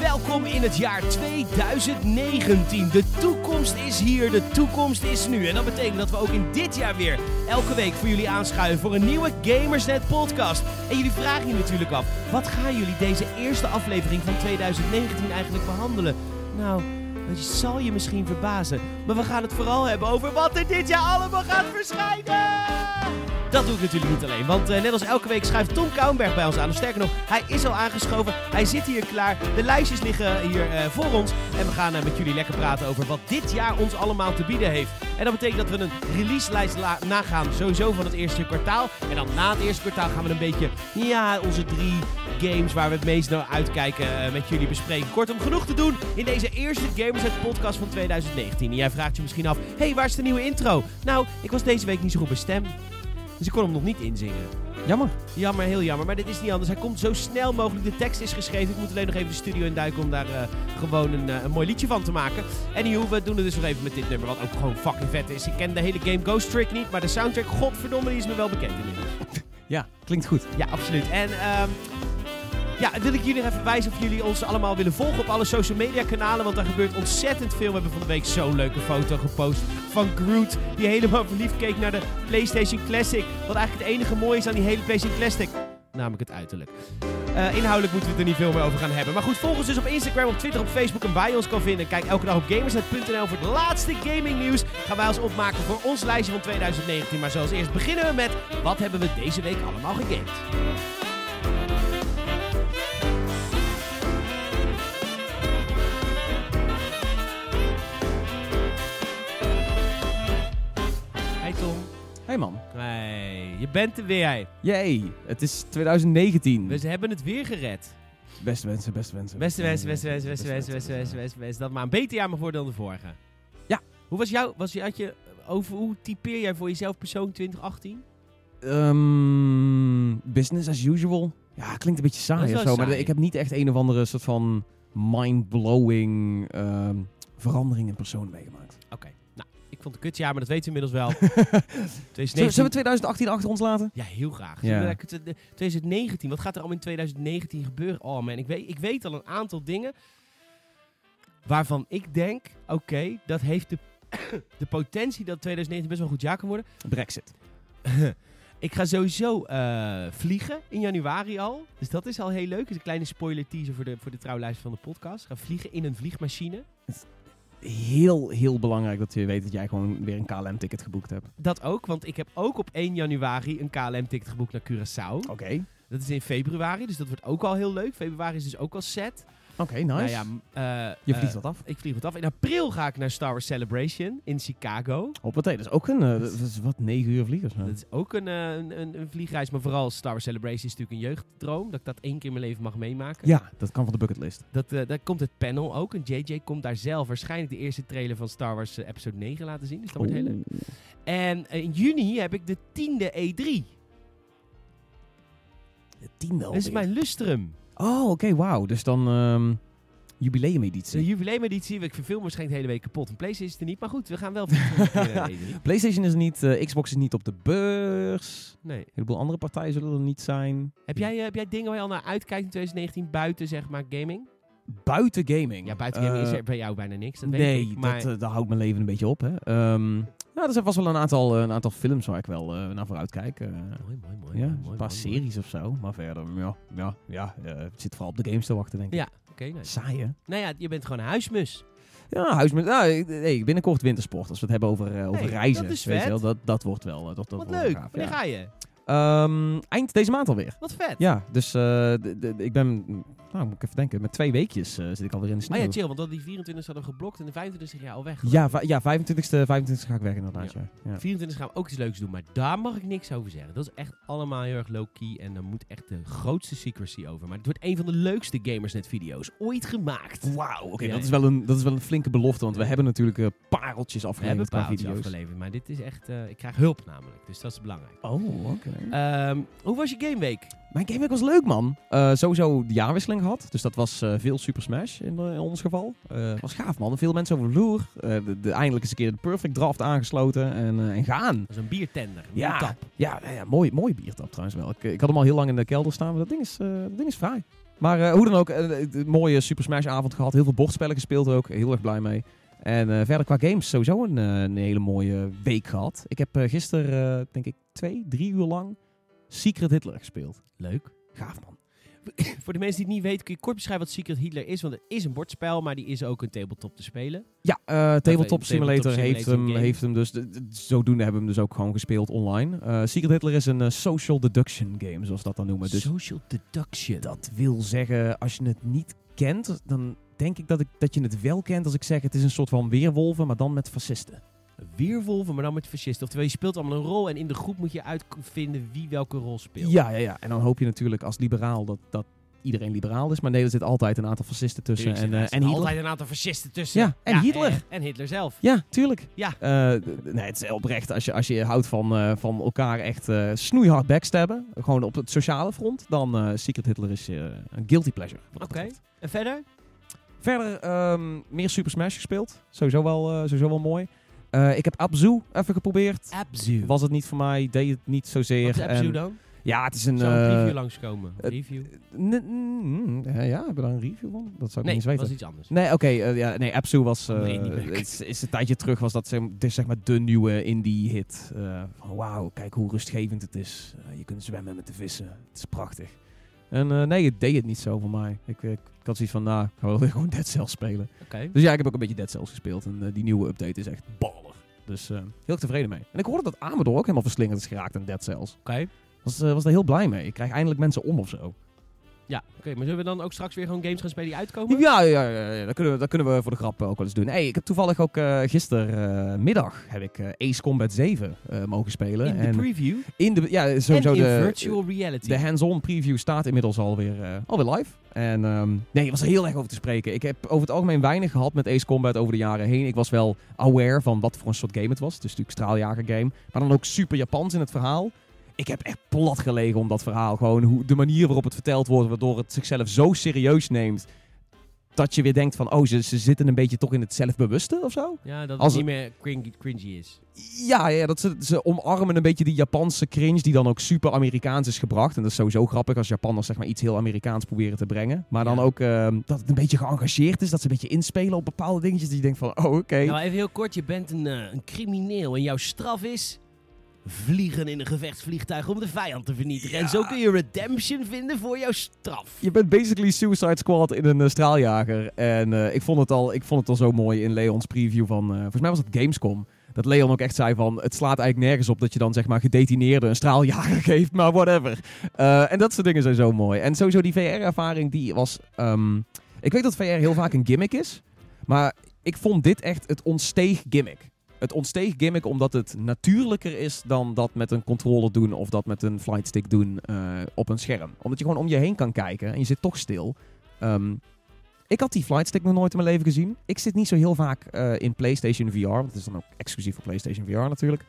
welkom in het jaar 2019. De toekomst is hier, de toekomst is nu. En dat betekent dat we ook in dit jaar weer elke week voor jullie aanschuiven voor een nieuwe Gamersnet podcast. En jullie vragen je natuurlijk af, wat gaan jullie deze eerste aflevering van 2019 eigenlijk behandelen? Nou, dat zal je misschien verbazen, maar we gaan het vooral hebben over wat er dit jaar allemaal gaat verschijnen. Dat doe ik natuurlijk niet alleen, want eh, net als elke week schuift Tom Kouwenberg bij ons aan. Of sterker nog, hij is al aangeschoven, hij zit hier klaar, de lijstjes liggen hier eh, voor ons. En we gaan eh, met jullie lekker praten over wat dit jaar ons allemaal te bieden heeft. En dat betekent dat we een releaselijst nagaan, sowieso van het eerste kwartaal. En dan na het eerste kwartaal gaan we een beetje, ja, onze drie games waar we het meest naar uitkijken eh, met jullie bespreken. Kortom, genoeg te doen in deze eerste Gamersnet podcast van 2019. En jij vraagt je misschien af, hey, waar is de nieuwe intro? Nou, ik was deze week niet zo goed bij stem. Dus ik kon hem nog niet inzingen. Jammer. Jammer, heel jammer. Maar dit is niet anders. Hij komt zo snel mogelijk. De tekst is geschreven. Ik moet alleen nog even de studio induiken om daar eh, gewoon een, eh, een mooi liedje van te maken. Anywho, we doen het dus nog even met dit nummer. Wat ook gewoon fucking vet is. Ik ken de hele game Ghost Trick niet. Maar de soundtrack, godverdomme, die is me wel bekend inmiddels. Ja, klinkt goed. Ja, absoluut. En ehm ja, wil ik jullie even wijzen of jullie ons allemaal willen volgen op alle social media kanalen. Want daar gebeurt ontzettend veel. We hebben van de week zo'n leuke foto gepost van Groot. Die helemaal verliefd keek naar de PlayStation Classic. Wat eigenlijk het enige mooie is aan die hele PlayStation Classic. Namelijk het uiterlijk. Eh, inhoudelijk moeten we het er niet veel meer over gaan hebben. Maar goed, volg ons dus op Instagram, op Twitter, op Facebook en je ons kan vinden. Kijk elke dag op gamersnet.nl voor het laatste gaming nieuws. Gaan wij ons opmaken voor ons lijstje van 2019. Maar zoals eerst beginnen we met wat hebben we deze week allemaal gegamed. Man. Hey, je bent er weer. jij. Yay, het is 2019. We hebben het weer gered. Beste wensen, beste wensen. Beste wensen, beste wensen, beste wensen, beste wensen, beste wensen. Dat maar een beter jaar mag worden dan de vorige. Ja. Hoe was jouw, was je, had je, over hoe typeer jij voor jezelf persoon 2018? Ehm, business as usual. Ja, klinkt een beetje saai of zo. Maar ik heb niet echt een of andere soort van mind-blowing ehm, verandering in persoon meegemaakt. Oké, vond het een kutjaar, maar dat weten we inmiddels wel. Zullen, 2019. zullen we 2018 achter ons laten? Ja, heel graag. Ja. Zullen we lekker te- de- 2019, wat gaat er allemaal in 2019 gebeuren? Oh man, ik weet, ik weet al een aantal dingen waarvan ik denk, oké, dat heeft de, de potentie dat 2019 best wel een goed jaar kan worden. Brexit. Ik ga sowieso eh, vliegen in januari al. Dus dat is al heel leuk. Is een kleine spoiler teaser voor de, voor de trouwlijst van de podcast. Ik ga vliegen in een vliegmachine. Heel, heel belangrijk dat je weet dat jij gewoon weer een KLM-ticket geboekt hebt. Dat ook, want ik heb ook op 1 januari een KLM-ticket geboekt naar Curaçao. Oké. Dat is in februari, dus dat wordt ook al heel leuk. Februari is dus ook al set. Oké, nice. Nou ja, eh, je eh, vliegt wat af. Ik vlieg wat af. In april ga ik naar Star Wars Celebration in Chicago. Hoppatee, dat is ook een, eh, dat is wat, negen uur zo. Dat is ook een, eh, een, een, vliegreis, maar vooral Star Wars Celebration is natuurlijk een jeugddroom. Dat ik dat één keer in mijn leven mag meemaken. Ja, dat kan van de bucketlist. Dat, eh, daar komt het panel ook. En JJ komt daar zelf waarschijnlijk de eerste trailer van Star Wars eh, episode 9 laten zien. Dus dat wordt heel leuk. En eh, in juni heb ik de tiende E3. De tiende Dat is mijn lustrum. Oh, oké, wauw. Dus dan ehm jubileumeditie. De jubileumeditie. Ik verveel me waarschijnlijk de hele week kapot. Een Playstation is er niet. Maar goed, we gaan wel E3. PlayStation is er niet, eh, Xbox is niet op de beurs. Nee. Een heleboel andere partijen zullen er niet zijn. Heb jij, eh, heb jij dingen waar je al naar uitkijkt in 2019 buiten zeg maar gaming? Buiten gaming. Ja, buiten gaming is Eh, er bij jou bijna niks. Dat weet nee, ik. Maar dat, eh, dat houdt mijn leven een beetje op. Hè. Ehm, nou, er zijn vast wel een aantal, eh, een aantal films waar ik wel eh, naar vooruit kijk. eh. mooi, mooi, mooi. ja, mooi, een paar mooi, series of zo. Maar verder, ja, ja, ja het zit vooral op de games te wachten, denk ik. Ja, oké. nice. Saai, hè? Nou ja, je bent gewoon een huismus. Ja, huis met... Nou, hey, binnenkort wintersport. Als we het hebben over, over Hey, reizen. dat is weet je wel, dat, dat wordt wel... Dat, dat Wat wordt leuk. gaaf, Wanneer ja. ga je? Ehm, eind deze maand alweer. Wat vet. Ja, dus ik ben, nou moet ik even denken, met twee weekjes eh, zit ik alweer in de sneeuw. ja, chill, want dat die 24 hadden we geblokt en de 25 jaar al weg. ja, ja 25ste, 25ste ga ik weg inderdaad, ja. ja. 24 gaan we ook iets leuks doen, maar daar mag ik niks over zeggen. Dat is echt allemaal heel erg low-key en daar moet echt de grootste secrecy over. Maar het wordt een van de leukste Gamersnet-video's ooit gemaakt. Wauw, oké, Ja, dat, is wel een, dat is wel een flinke belofte, want we hebben natuurlijk eh, pareltjes We hebben afgeleverd qua video's. afgeleverd, maar dit is echt... eh, ik krijg hulp namelijk, dus dat is belangrijk. Oh, oké. Ehm, hoe was je gameweek? Mijn gameweek was leuk, man. Sowieso de jaarwisseling gehad. Dus dat was eh, veel Super Smash in, eh, in ons geval. Eh was gaaf, man. Veel mensen over de vloer. De, de- eindelijk eens een keer de Perfect Draft aangesloten. En, en gaan. Dat is een biertender, een Ja, biertap. ja, ja, ja mooi, mooi biertap trouwens wel. Ik, ik had hem al heel lang in de kelder staan, maar dat ding is, dat ding is fraai. Maar hoe dan ook, een mooie Super Smash avond gehad. Heel veel bordspellen gespeeld ook. Heel erg blij mee. En verder qua games sowieso een, een hele mooie week gehad. Ik heb uh, gisteren, denk ik, twee, drie uur lang Secret Hitler gespeeld. Leuk. Gaaf man. Voor de mensen die het niet weten, kun je kort beschrijven wat Secret Hitler is? Want het is een bordspel, maar die is ook een tabletop te spelen. Ja, uh, Tabletop Simulator, tabletop heeft, hem, heeft hem dus. De, de, zodoende hebben we hem dus ook gewoon gespeeld online. Uh, Secret Hitler is een uh, social deduction game, zoals dat dan noemen. Dus social deduction. Dat wil zeggen, als je het niet kent, dan denk ik dat, ik dat je het wel kent als ik zeg het is een soort van weerwolven, maar dan met fascisten. Weerwolven, maar dan met fascisten. Oftewel, je speelt allemaal een rol en in de groep moet je uitvinden wie welke rol speelt. Ja, ja, ja. En dan hoop je natuurlijk als liberaal dat, dat iedereen liberaal is. Maar nee, er zit altijd een aantal fascisten tussen. En, uh, en Hitler. altijd een aantal fascisten tussen. Ja, en ja, Hitler. En, en, Hitler zelf. Ja, tuurlijk. Ja. Uh, nee, het is oprecht. Als je, als je houdt van, uh, van elkaar echt snoeihard backstabben, gewoon op het sociale front, dan Secret Hitler is een guilty pleasure. Oké. Okay. En verder? Verder um, meer Super Smash gespeeld. Sowieso wel, sowieso wel mooi. Uh, ik heb Abzu even geprobeerd. Abzu. Was het niet voor mij, deed het niet zozeer. Wat is Abzu dan? Ja, het is een... Zou een uh, review langskomen? Uh, review? ja, hebben we daar een review van? Dat zou ik nee, niet eens weten. dat was iets anders. Nee, oké. Okay, uh, ja, nee, Abzu was... nee, is, is een tijdje terug was dat zeg, zeg maar de nieuwe indie hit. Wauw, kijk hoe rustgevend het is. je kunt zwemmen met de vissen. Het is prachtig. En uh, nee, het deed het niet zo voor mij. Ik, ik, ik had zoiets van, nou, ik wil gewoon Dead Cells spelen. Okay. Dus ja, ik heb ook een beetje Dead Cells gespeeld. En uh, die nieuwe update is echt baller. Dus uh, heel tevreden mee. En ik hoorde dat Amador ook helemaal verslingerd is geraakt aan Dead Cells. Oké. Okay. Was, was daar heel blij mee. Ik krijg eindelijk mensen om of zo. Ja, oké. Okay, maar zullen we dan ook straks weer gewoon games gaan spelen die uitkomen? Ja, ja, ja, ja. Dat, kunnen we, dat kunnen we voor de grap ook wel eens doen. Hey, ik heb toevallig ook uh, gistermiddag heb ik uh, Ace Combat 7 uh, mogen spelen. In de preview? In de, ja, sowieso en in de, virtual reality. De hands-on preview staat inmiddels alweer, alweer live. En um, nee, er was er heel erg over te spreken. Ik heb over het algemeen weinig gehad met Ace Combat over de jaren heen. Ik was wel aware van wat voor een soort game het was. Het is natuurlijk straaljager game. Maar dan ook super Japans in het verhaal ik heb echt plat gelegen om dat verhaal. Gewoon hoe, de manier waarop het verteld wordt, waardoor het zichzelf zo serieus neemt. Dat je weer denkt van, oh, ze, ze zitten een beetje toch in het zelfbewuste of zo. Ja, dat het niet meer cringy, cringy is. Ja, ja dat ze, ze omarmen een beetje die Japanse cringe die dan ook super Amerikaans is gebracht. En dat is sowieso grappig als Japanners zeg maar iets heel Amerikaans proberen te brengen. Maar dan Ja. ook uh, dat het een beetje geëngageerd is. Dat ze een beetje inspelen op bepaalde dingetjes. Dat je denkt van, oh, oké. Nou, even heel kort. Je bent een, uh, een crimineel en jouw straf is... Vliegen in een gevechtsvliegtuig om de vijand te vernietigen. En zo kun je redemption vinden voor jouw straf. Je bent basically Suicide Squad in een uh, straaljager. En uh, ik, vond het al, ik vond het al zo mooi in Leons preview van... Uh, volgens mij was het Gamescom. Dat Leon ook echt zei van... Het slaat eigenlijk nergens op dat je dan zeg maar gedetineerde een straaljager geeft. Maar whatever. En dat soort dingen zijn zo mooi. En sowieso die VR-ervaring die was... Um, ik weet dat VR heel vaak een gimmick is. Maar ik vond dit echt het onsteeg gimmick. Het ontsteeg gimmick omdat het natuurlijker is dan dat met een controller doen of dat met een flightstick doen uh, op een scherm. Omdat je gewoon om je heen kan kijken en je zit toch stil. Um, ik had die flightstick nog nooit in mijn leven gezien. Ik zit niet zo heel vaak uh, in PlayStation VR, want het is dan ook exclusief voor PlayStation VR natuurlijk.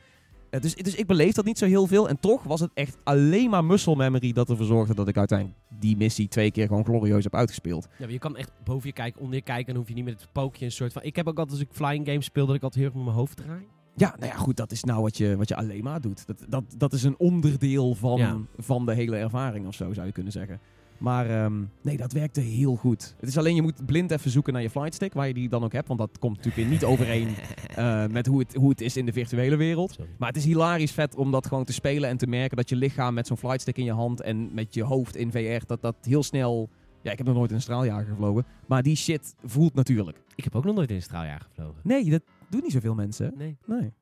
Uh, dus, dus ik beleef dat niet zo heel veel. En toch was het echt alleen maar muscle memory dat ervoor zorgde dat ik uiteindelijk die missie twee keer gewoon glorieus heb uitgespeeld. Ja, maar je kan echt boven je kijken, onder je kijken. En hoef je niet met het pookje een soort van... Ik heb ook altijd als ik flying games speel, dat ik altijd heel erg met mijn hoofd draai. Ja, nou ja, goed, dat is nou wat je, wat je alleen maar doet. Dat, dat, dat is een onderdeel van, Ja. van de hele ervaring of zo, zou je kunnen zeggen. Maar ehm, nee, dat werkte heel goed. Het is alleen, je moet blind even zoeken naar je flightstick, waar je die dan ook hebt. Want dat komt natuurlijk weer niet overeen eh, met hoe het, hoe het is in de virtuele wereld. Sorry. Maar het is hilarisch vet om dat gewoon te spelen en te merken dat je lichaam met zo'n flightstick in je hand en met je hoofd in VR, dat dat heel snel... Ja, ik heb nog nooit in een straaljager gevlogen, maar die shit voelt natuurlijk. Ik heb ook nog nooit in een straaljager gevlogen. Nee, dat doen niet zoveel mensen. Nee, Nee.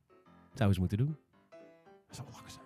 zou eens moeten doen. Dat zou lachen zijn.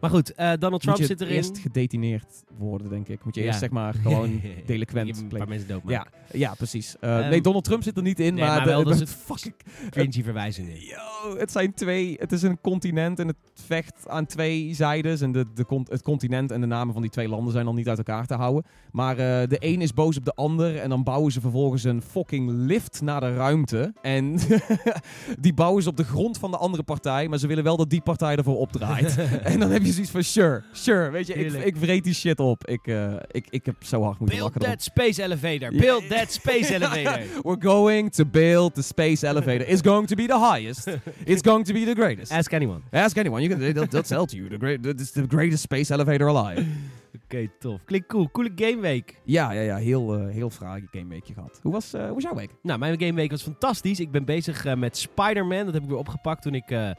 Maar goed, eh, Donald Trump zit erin. eerst gedetineerd worden, denk ik. Moet je Ja. eerst zeg maar gewoon delinquent mensen Ja, ja, precies. Ehm, nee, Donald Trump zit er niet in, nee, maar, maar de- wel, dat is het fucking Cringy verwijzingen. Yo, het zijn twee. Het is een continent en het vecht aan twee zijdes. En de, de, het continent en de namen van die twee landen zijn al niet uit elkaar te houden. Maar eh, de een is boos op de ander. En dan bouwen ze vervolgens een fucking lift naar de ruimte. En die bouwen ze op de grond van de andere partij. Maar ze willen wel dat die partij ervoor opdraait. en dan heb je zoiets van: sure, sure. Weet je, ik, ik vreet die shit op. Ik, eh, ik, ik heb zo hard moeten Build lachen. erop. that space elevator. Build that space elevator. We're going to build the space elevator. It's going to be the highest. It's going to be the greatest. Ask anyone. Ask anyone. You can, they'll, they'll tell to you. The great, it's the greatest space elevator alive. Oké, tof. Klinkt cool. Coole gameweek. Ja, ja, ja. Heel, eh heel fraai gameweekje gehad. Hoe was, eh, hoe was jouw week? Nou, mijn gameweek was fantastisch. Ik ben bezig met Spider-Man. Dat heb ik weer opgepakt toen ik eh,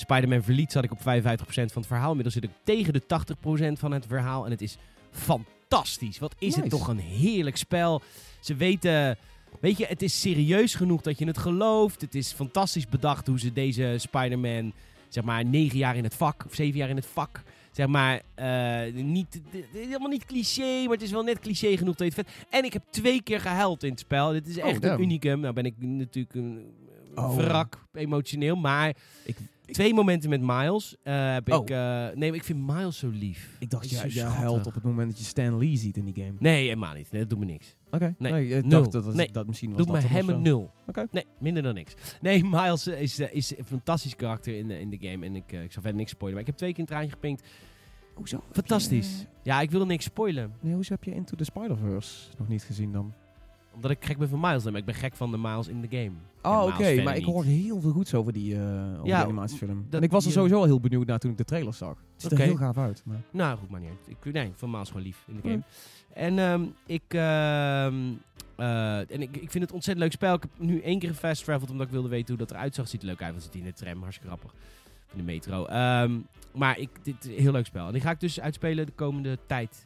Spider-Man verliet. Zat ik op 55% van het verhaal. Inmiddels zit ik tegen de 80% van het verhaal. En het is fantastisch. Wat is het toch een heerlijk spel. Ze weten... Weet je, het is serieus genoeg dat je het gelooft. Het is fantastisch bedacht hoe ze deze Spider-Man... Zeg maar negen jaar in het vak. Of zeven jaar in het vak. Zeg maar, eh, niet, helemaal niet cliché, maar het is wel net cliché genoeg dat je het vet... En ik heb twee keer gehuild in het spel. Dit is Oh, echt een unicum. Nou ben ik natuurlijk een Oh. wrak emotioneel, maar Ik, twee momenten met Miles eh, heb Oh. ik... eh, nee, ik vind Miles zo lief. ik dacht, jij schattig. huilt op het moment dat je Stan Lee ziet in die game. Nee, helemaal niet. Nee, dat doet me niks. Oké. Nee, ik nul. dacht dat, dat, Nee, dat misschien was Doet dat me helemaal zo. nul. Oké. Nee, minder dan niks. Nee, Miles eh, is, is een fantastisch karakter in de, in de game. En ik, ik zal verder niks spoilen. Maar ik heb twee keer een traantje gepinkt. Hoezo? Fantastisch. je- Ja, ik wil niks spoilen. Nee, hoezo heb je Into the Spider-Verse nog niet gezien dan? Omdat ik gek ben van Miles. Maar ik ben gek van de Miles in de game. Oh, oké. Maar ik hoor heel veel goeds over die, eh over Ja, die animatiefilm. en ik was er die- sowieso al heel benieuwd naar toen ik de trailer zag. Het ziet er heel gaaf uit. Maar... Nou, goed, maar niet. uit. Ik, nee, van Miles gewoon lief in de game. En ehm, ik, ehm, eh, en ik, ik vind het ontzettend leuk spel. Ik heb nu één keer gefast traveled omdat ik wilde weten hoe dat eruit zag. Ziet er leuk uit, want zit in de tram. Hartstikke grappig. In de metro. Ehm, maar ik, dit is een heel leuk spel. En die ga ik dus uitspelen de komende tijd.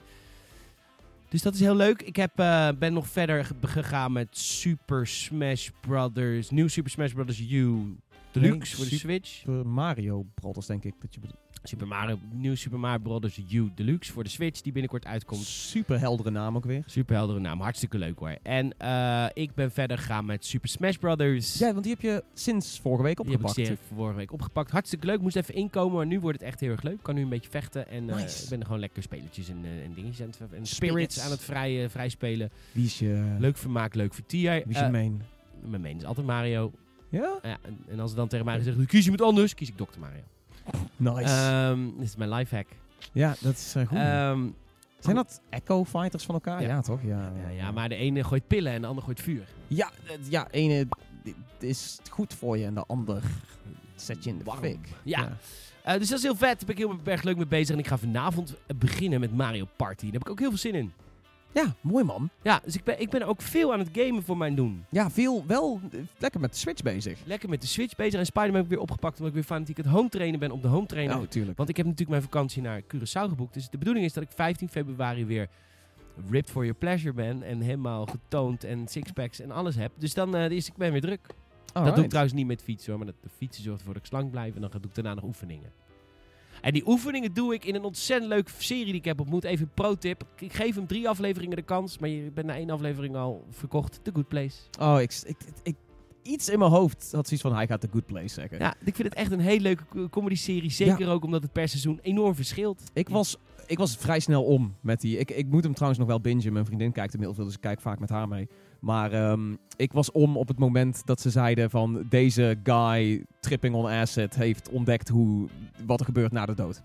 Dus dat is heel leuk. Ik heb, eh, ben nog verder ge- gegaan met Super Smash Brothers. Nieuw Super Smash Brothers U Deluxe Nee, voor de Switch. Mario Brothers, denk ik. Dat je bedoelt. Super Mario, nieuw Super Mario Brothers U Deluxe voor de Switch, die binnenkort uitkomt. Super heldere naam ook weer. Super heldere naam, hartstikke leuk hoor. En eh, ik ben verder gegaan met Super Smash Brothers. Ja, want die heb je sinds vorige week die heb ik opgepakt. zeer vorige week opgepakt. Hartstikke leuk, moest even inkomen, maar nu wordt het echt heel erg leuk. Ik kan nu een beetje vechten en eh, Nice. ik ben er gewoon lekker spelertjes en, eh, en dingetjes aan het, en spirits, aan het vrij, vrij spelen. Wie is je, Leuk vermaak, leuk vertier. wie is je main? mijn main is altijd Mario. Ja? Ja, en, en als er dan tegen mij gezegd kies iemand anders, kies ik Dr. Mario. Nice. Ehm, dit is mijn lifehack. ja, dat is eh, goed. Ehm, Zijn dat Echo Fighters van elkaar? Ja. Ja, toch? Ja, ja, ja, maar de ene gooit pillen en de ander gooit vuur. Ja, ja, ene is goed voor je en de ander zet je in de Warm. fik. Ja. Eh, dus dat is heel vet. Daar ben ik heel erg leuk mee bezig. En ik ga vanavond beginnen met Mario Party. Daar heb ik ook heel veel zin in. Ja, mooi man. Ja, dus ik ben, ik ben ook veel aan het gamen voor mijn doen. Ja, veel, wel eh, lekker met de Switch bezig. Lekker met de Switch bezig. En Spider-Man heb ik weer opgepakt. Omdat ik weer fanatiek het home trainen ben op de home trainer. Oh, tuurlijk. Want ik heb natuurlijk mijn vakantie naar Curaçao geboekt. Dus de bedoeling is dat ik 15 februari weer ripped for your pleasure ben. En helemaal getoond en sixpacks en alles heb. Dus dan eh, is ik ben weer druk. Dat doe ik trouwens niet met fietsen hoor. Maar dat, de fietsen zorgt ervoor dat ik slank blijf. En dan doe ik daarna nog oefeningen. En die oefeningen doe ik in een ontzettend leuke serie die ik heb ontmoet. Even een pro-tip. Ik geef hem drie afleveringen de kans. Maar je bent na één aflevering al verkocht. The Good Place. Oh, ik, ik, ik, iets in mijn hoofd had zoiets van, hij gaat The Good Place zeggen. Ja, ik vind het echt een hele leuke co- comedy-serie. Zeker ook omdat het per seizoen enorm verschilt. Ik was, ik was vrij snel om met die. Ik, ik moet hem trouwens nog wel bingen. Mijn vriendin kijkt heel veel, dus ik kijk vaak met haar mee. Maar ehm, ik was om op het moment dat ze zeiden van deze guy tripping on acid heeft ontdekt hoe, wat er gebeurt na de dood.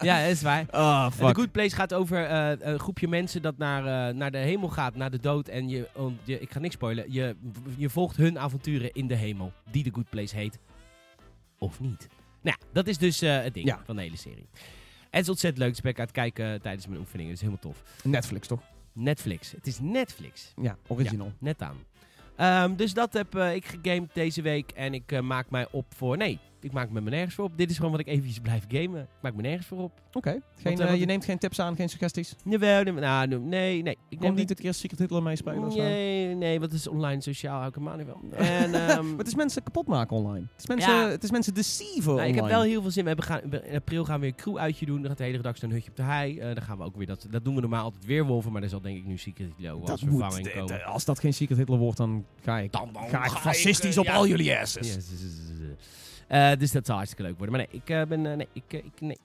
ja, dat is waar. Ah, The Good Place gaat over eh, een groepje mensen dat naar, eh, naar de hemel gaat, naar de dood. En je, on- je, ik ga niks spoilen, je, je volgt hun avonturen in de hemel, die The Good Place heet. Of niet. Nou, ja, dat is dus eh, het ding Ja. van de hele serie. En het is ontzettend leuk. Dus ben ik aan het kijken tijdens mijn oefeningen. Dat is helemaal tof. Netflix toch? Netflix. Het is Netflix. Ja, original. Net aan. Ehm, dus dat heb eh, ik gegamed deze week. En ik eh, maak mij op voor... Nee, ik maak me nergens voor op. Dit is gewoon wat ik eventjes blijf gamen. Ik maak me nergens voor op. Oké. Geen, eh, eh, je neemt geen tips aan, geen suggesties? Jawel, nee, nou, nee, nee. Ik Kom niet een keer Secret Hitler meespelen of zo? Nee, nee, wat is online sociaal hou ik helemaal niet van. En, ehm, Maar het is mensen kapot maken online. Het is mensen, Ja. het is mensen deceiven nou, online. ik heb wel heel veel zin. We hebben gaan, in april gaan we weer een crew uitje doen. Dan gaat de hele dag een hutje op de hei. Eh, dan gaan we ook weer dat. Dat doen we normaal altijd weerwolven. Maar er zal denk ik nu Secret Hitler als dat vervanging komen. als dat geen Secret Hitler wordt, dan ga ik, Dan- dan ga ik fascistisch op ja. al jullie asses. Yes, yes, yes, yes, yes. Dus dat zal hartstikke leuk worden. Maar nee, ik eh, ben. eh, nee, ik, eh, ik, nee.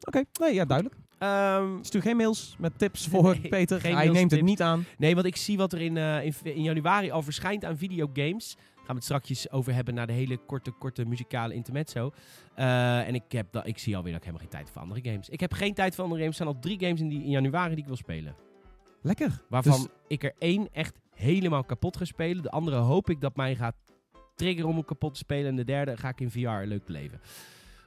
Oké, nee, ja, duidelijk. Ehm, Stuur geen mails met tips voor Nee, Peter. Hij mails, neemt het niet aan. nee, want ik zie wat er in, eh, in, in januari al verschijnt aan videogames. Gaan we het strakjes over hebben na de hele korte, korte muzikale intermezzo. Eh, en ik, heb da- ik zie alweer dat ik helemaal geen tijd heb voor andere games. Ik heb geen tijd voor andere games. Er staan al drie games in, die, in januari die ik wil spelen. Lekker. Waarvan Dus- ik er één echt helemaal kapot ga spelen. De andere hoop ik dat mij gaat triggeren om hem kapot te spelen. En de derde ga ik in VR leuk beleven.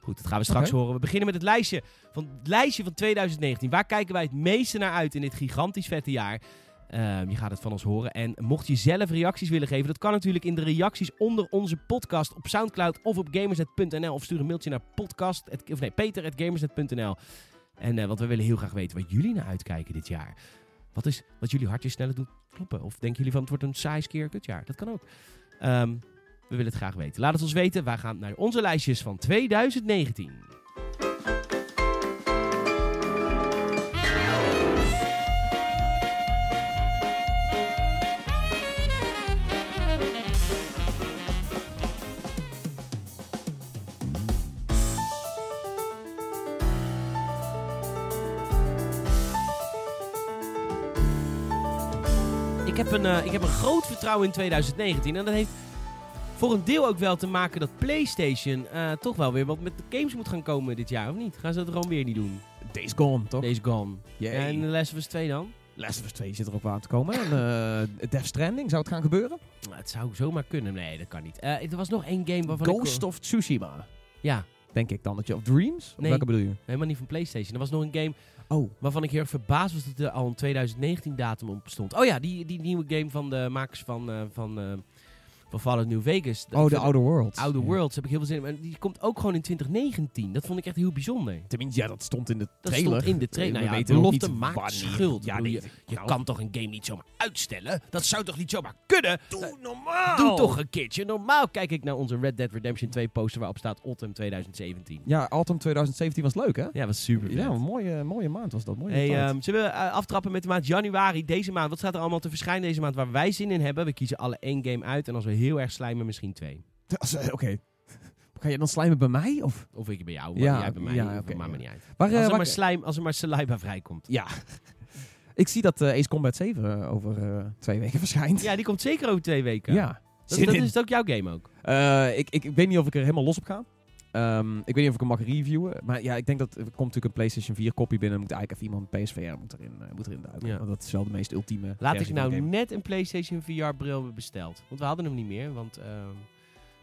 Goed, dat gaan we straks horen. We beginnen met het lijstje van, het lijstje van 2019. Waar kijken wij het meeste naar uit in dit gigantisch vette jaar? Ehm, je gaat het van ons horen. En mocht je zelf reacties willen geven, dat kan natuurlijk in de reacties onder onze podcast op Soundcloud of op gamersnet.nl. Of stuur een mailtje naar podcast, of nee, peter.gamersnet.nl. En eh, want we willen heel graag weten wat jullie naar uitkijken dit jaar. Wat is wat jullie hartje sneller doet kloppen? Of denken jullie van het wordt een saai keer kutjaar? Dat kan ook. Ehm, we willen het graag weten. Laat het ons weten. Wij gaan naar onze lijstjes van 2019. Ik heb, een, eh, ik heb een groot vertrouwen in 2019. En dat heeft voor een deel ook wel te maken dat PlayStation eh, toch wel weer wat met de games moet gaan komen dit jaar, of niet? Gaan ze dat gewoon weer niet doen? Days Gone, toch? Deze Gone. En The Last of Us 2 dan? Last of Us 2 zit er ook wel aan te komen. En eh, Death Stranding, zou het gaan gebeuren? Nou, het zou zomaar kunnen. Nee, dat kan niet. Eh, er was nog één game waarvan Ghost ik... of Tsushima, Ja, denk ik dan. Dat je, of Dreams? Of Nee. welke bedoel je? helemaal niet van PlayStation. Er was nog een game Oh, waarvan ik heel erg verbaasd was dat er al een 2019 datum op stond. Oh ja, die, die nieuwe game van de makers van, van, van Fallout New Vegas. oh de Outer Worlds. Outer Ja. Worlds heb ik heel veel zin in. Maar die komt ook gewoon in 2019. Dat vond ik echt heel bijzonder. Tenminste, ja, dat stond in de Dat trailer. stond in de trailer. We Nou ja, belofte maakt wanneer. schuld. Ja, Je nou, kan toch een game niet zomaar uitstellen? Dat zou toch niet zomaar kunnen? Doe normaal! Doe toch een keertje. Normaal kijk ik naar onze Red Dead Redemption 2 poster waarop staat Autumn 2017. Ja, Autumn 2017 was leuk, hè? Ja, was super Ja, een mooie, mooie maand was dat. Mooie Hey, tijd. ehm, zullen we eh, aftrappen met de maand januari? Deze maand, wat staat er allemaal te verschijnen deze maand waar wij zin in hebben? We kiezen alle één game uit en als we heel erg slijmen, misschien twee. Eh, Oké. Ga je dan slijmen bij mij? Of? Of ik bij jou, Ja, maar jij bij mij. ja, me ja. niet uit. Waar, eh, Als er waar- maar slijm, als er maar saliva vrijkomt. Ja. Ik zie dat eh, Ace Combat 7 over eh, twee weken verschijnt. Ja, die komt zeker over twee weken. Ja. Dat, is ook jouw game ook. Eh, ik, ik, ik weet niet of ik er helemaal los op ga. Ehm, ik weet niet of ik hem mag reviewen. Maar ja, ik denk dat er komt natuurlijk een PlayStation 4 kopie binnen. Moet eigenlijk even iemand een PSVR moet erin, eh, moet erin duiken. Ja. Want dat is wel de meest ultieme Laat ik nou net een PlayStation VR bril besteld. Want we hadden hem niet meer, want ehm,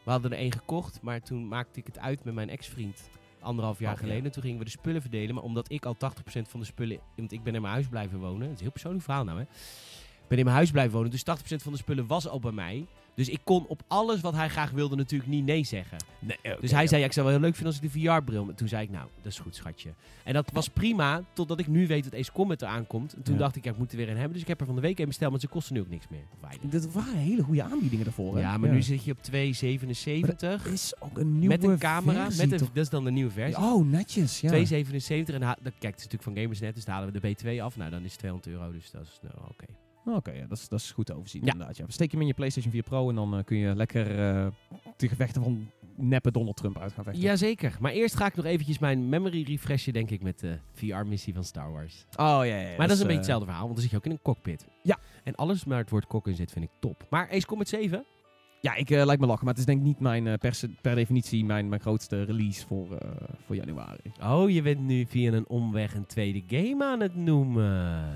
we hadden er één gekocht. Maar toen maakte ik het uit met mijn ex-vriend. Anderhalf jaar Oh, ja. geleden. Toen gingen we de spullen verdelen. Maar omdat ik al 80% van de spullen... Want ik ben in mijn huis blijven wonen. Het is een heel persoonlijk verhaal nou, hè. Ik ben in mijn huis blijven wonen. Dus 80% van de spullen was al bij mij. Dus ik kon op alles wat hij graag wilde natuurlijk niet nee zeggen. Nee, Dus hij zei, ja, ik zou wel heel leuk vinden als ik de VR-bril... met- Toen zei ik, nou, dat is goed, schatje. En dat was prima, totdat ik nu weet dat Ace Combat eraan komt. En toen Ja. dacht ik, ja, ik moet er weer een hebben. Dus ik heb er van de week een besteld, maar ze kosten nu ook niks meer. Weinig. Dit waren hele goede aanbiedingen daarvoor. hè? Ja, maar nu zit je op 2,77. Er is ook een nieuwe Met een camera. versie, Met een, dat is dan de nieuwe versie. Oh, netjes. Ja. 2,77. En ha- dat, kijk, het is natuurlijk van Gamersnet, dus daar halen we de B2 af. Nou, dan is het 200 euro, dus dat is nou oké. Oké, ja, dat, is, dat is goed te overzien Ja. inderdaad. Ja. Steek je hem in je PlayStation 4 Pro en dan eh, kun je lekker eh de gevechten van neppe Donald Trump uit gaan vechten. Jazeker. Maar eerst ga ik nog eventjes mijn memory refreshen, denk ik, met de VR-missie van Star Wars. Oh ja, ja, maar dat is een beetje eh, hetzelfde verhaal, want dan zit je ook in een cockpit. Ja. En alles waar het woord kok in zit, vind ik top. Maar Ace Combat 7? Ja, ik eh, lijkt me lachen, maar het is denk ik niet mijn, per, definitie mijn, mijn grootste release voor, voor januari. Oh, je bent nu via een omweg een tweede game aan het noemen.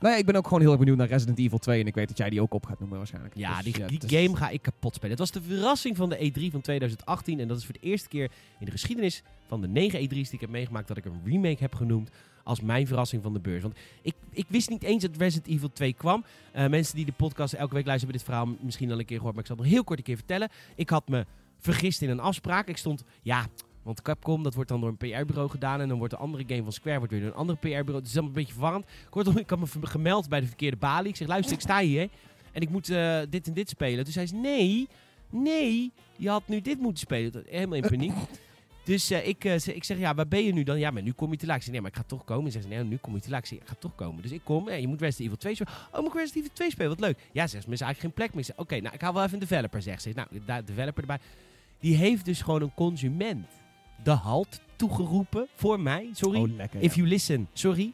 Nee, ik ben ook gewoon heel erg benieuwd naar Resident Evil 2 en ik weet dat jij die ook op gaat noemen waarschijnlijk. Ja, Dus, die, die is- game ga ik kapot spelen. Het was de verrassing van de E3 van 2018. En dat is voor de eerste keer in de geschiedenis van de 9 E3's die ik heb meegemaakt... dat ik een remake heb genoemd als mijn verrassing van de beurs. Want ik, ik wist niet eens dat Resident Evil 2 kwam. Eh, mensen die de podcast elke week luisteren hebben dit verhaal misschien al een keer gehoord... maar ik zal het nog heel kort een keer vertellen. Ik had me vergist in een afspraak. Ik stond, ja... Want Capcom, dat wordt dan door een PR-bureau gedaan. En dan wordt de andere game van Square wordt weer door een andere PR-bureau. Het is allemaal een beetje verwarrend. Kortom, ik had me gemeld bij de verkeerde balie. Ik zeg, luister, ik sta hier. En ik moet eh, dit en dit spelen. Toen zei ze, nee, nee, je had nu dit moeten spelen. Dat- Helemaal in paniek. Dus eh, ik, eh, ik zeg, ja, waar ben je nu dan? Ja, maar nu kom je te laat. Ik zeg, nee, maar ik ga toch komen. En ze zegt, nee, nu kom je te laat. Ik zeg, ik ga toch komen. Dus ik kom. En je moet Resident Evil 2 spelen. Oh, moet ik Resident Evil 2 spelen? Wat leuk. Ja, zegt ze, maar is eigenlijk geen plek meer. Oké, nou, ik haal wel even een developer, zegt ze. Nou, de developer erbij. Die heeft dus gewoon een consument de halt toegeroepen voor mij. Sorry. Oh, lekker. If ja. you listen, sorry.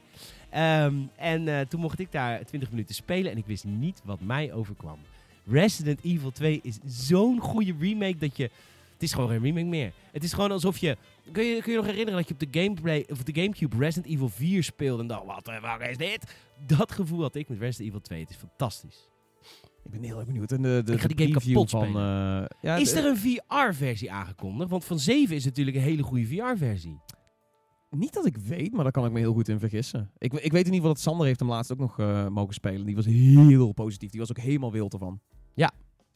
Ehm, en eh, toen mocht ik daar 20 minuten spelen en ik wist niet wat mij overkwam. Resident Evil 2 is zo'n goede remake dat je... Het is gewoon geen remake meer. Het is gewoon alsof je... Kun je kun je nog herinneren dat je op de, gameplay, of de Gamecube Resident Evil 4 speelde en dacht, wat de fuck is dit? Dat gevoel had ik met Resident Evil 2. Het is fantastisch. Ik ben heel erg benieuwd. En de, de, Ik ga de die game preview kapot van... eh, ja, is de- er een VR-versie aangekondigd? Want van 7 is natuurlijk een hele goede VR-versie. Niet dat ik weet, maar daar kan ik me heel goed in vergissen. Ik, ik weet in ieder geval dat Sander heeft hem laatst ook nog eh, mogen spelen. Die was heel positief. Die was ook helemaal wild ervan.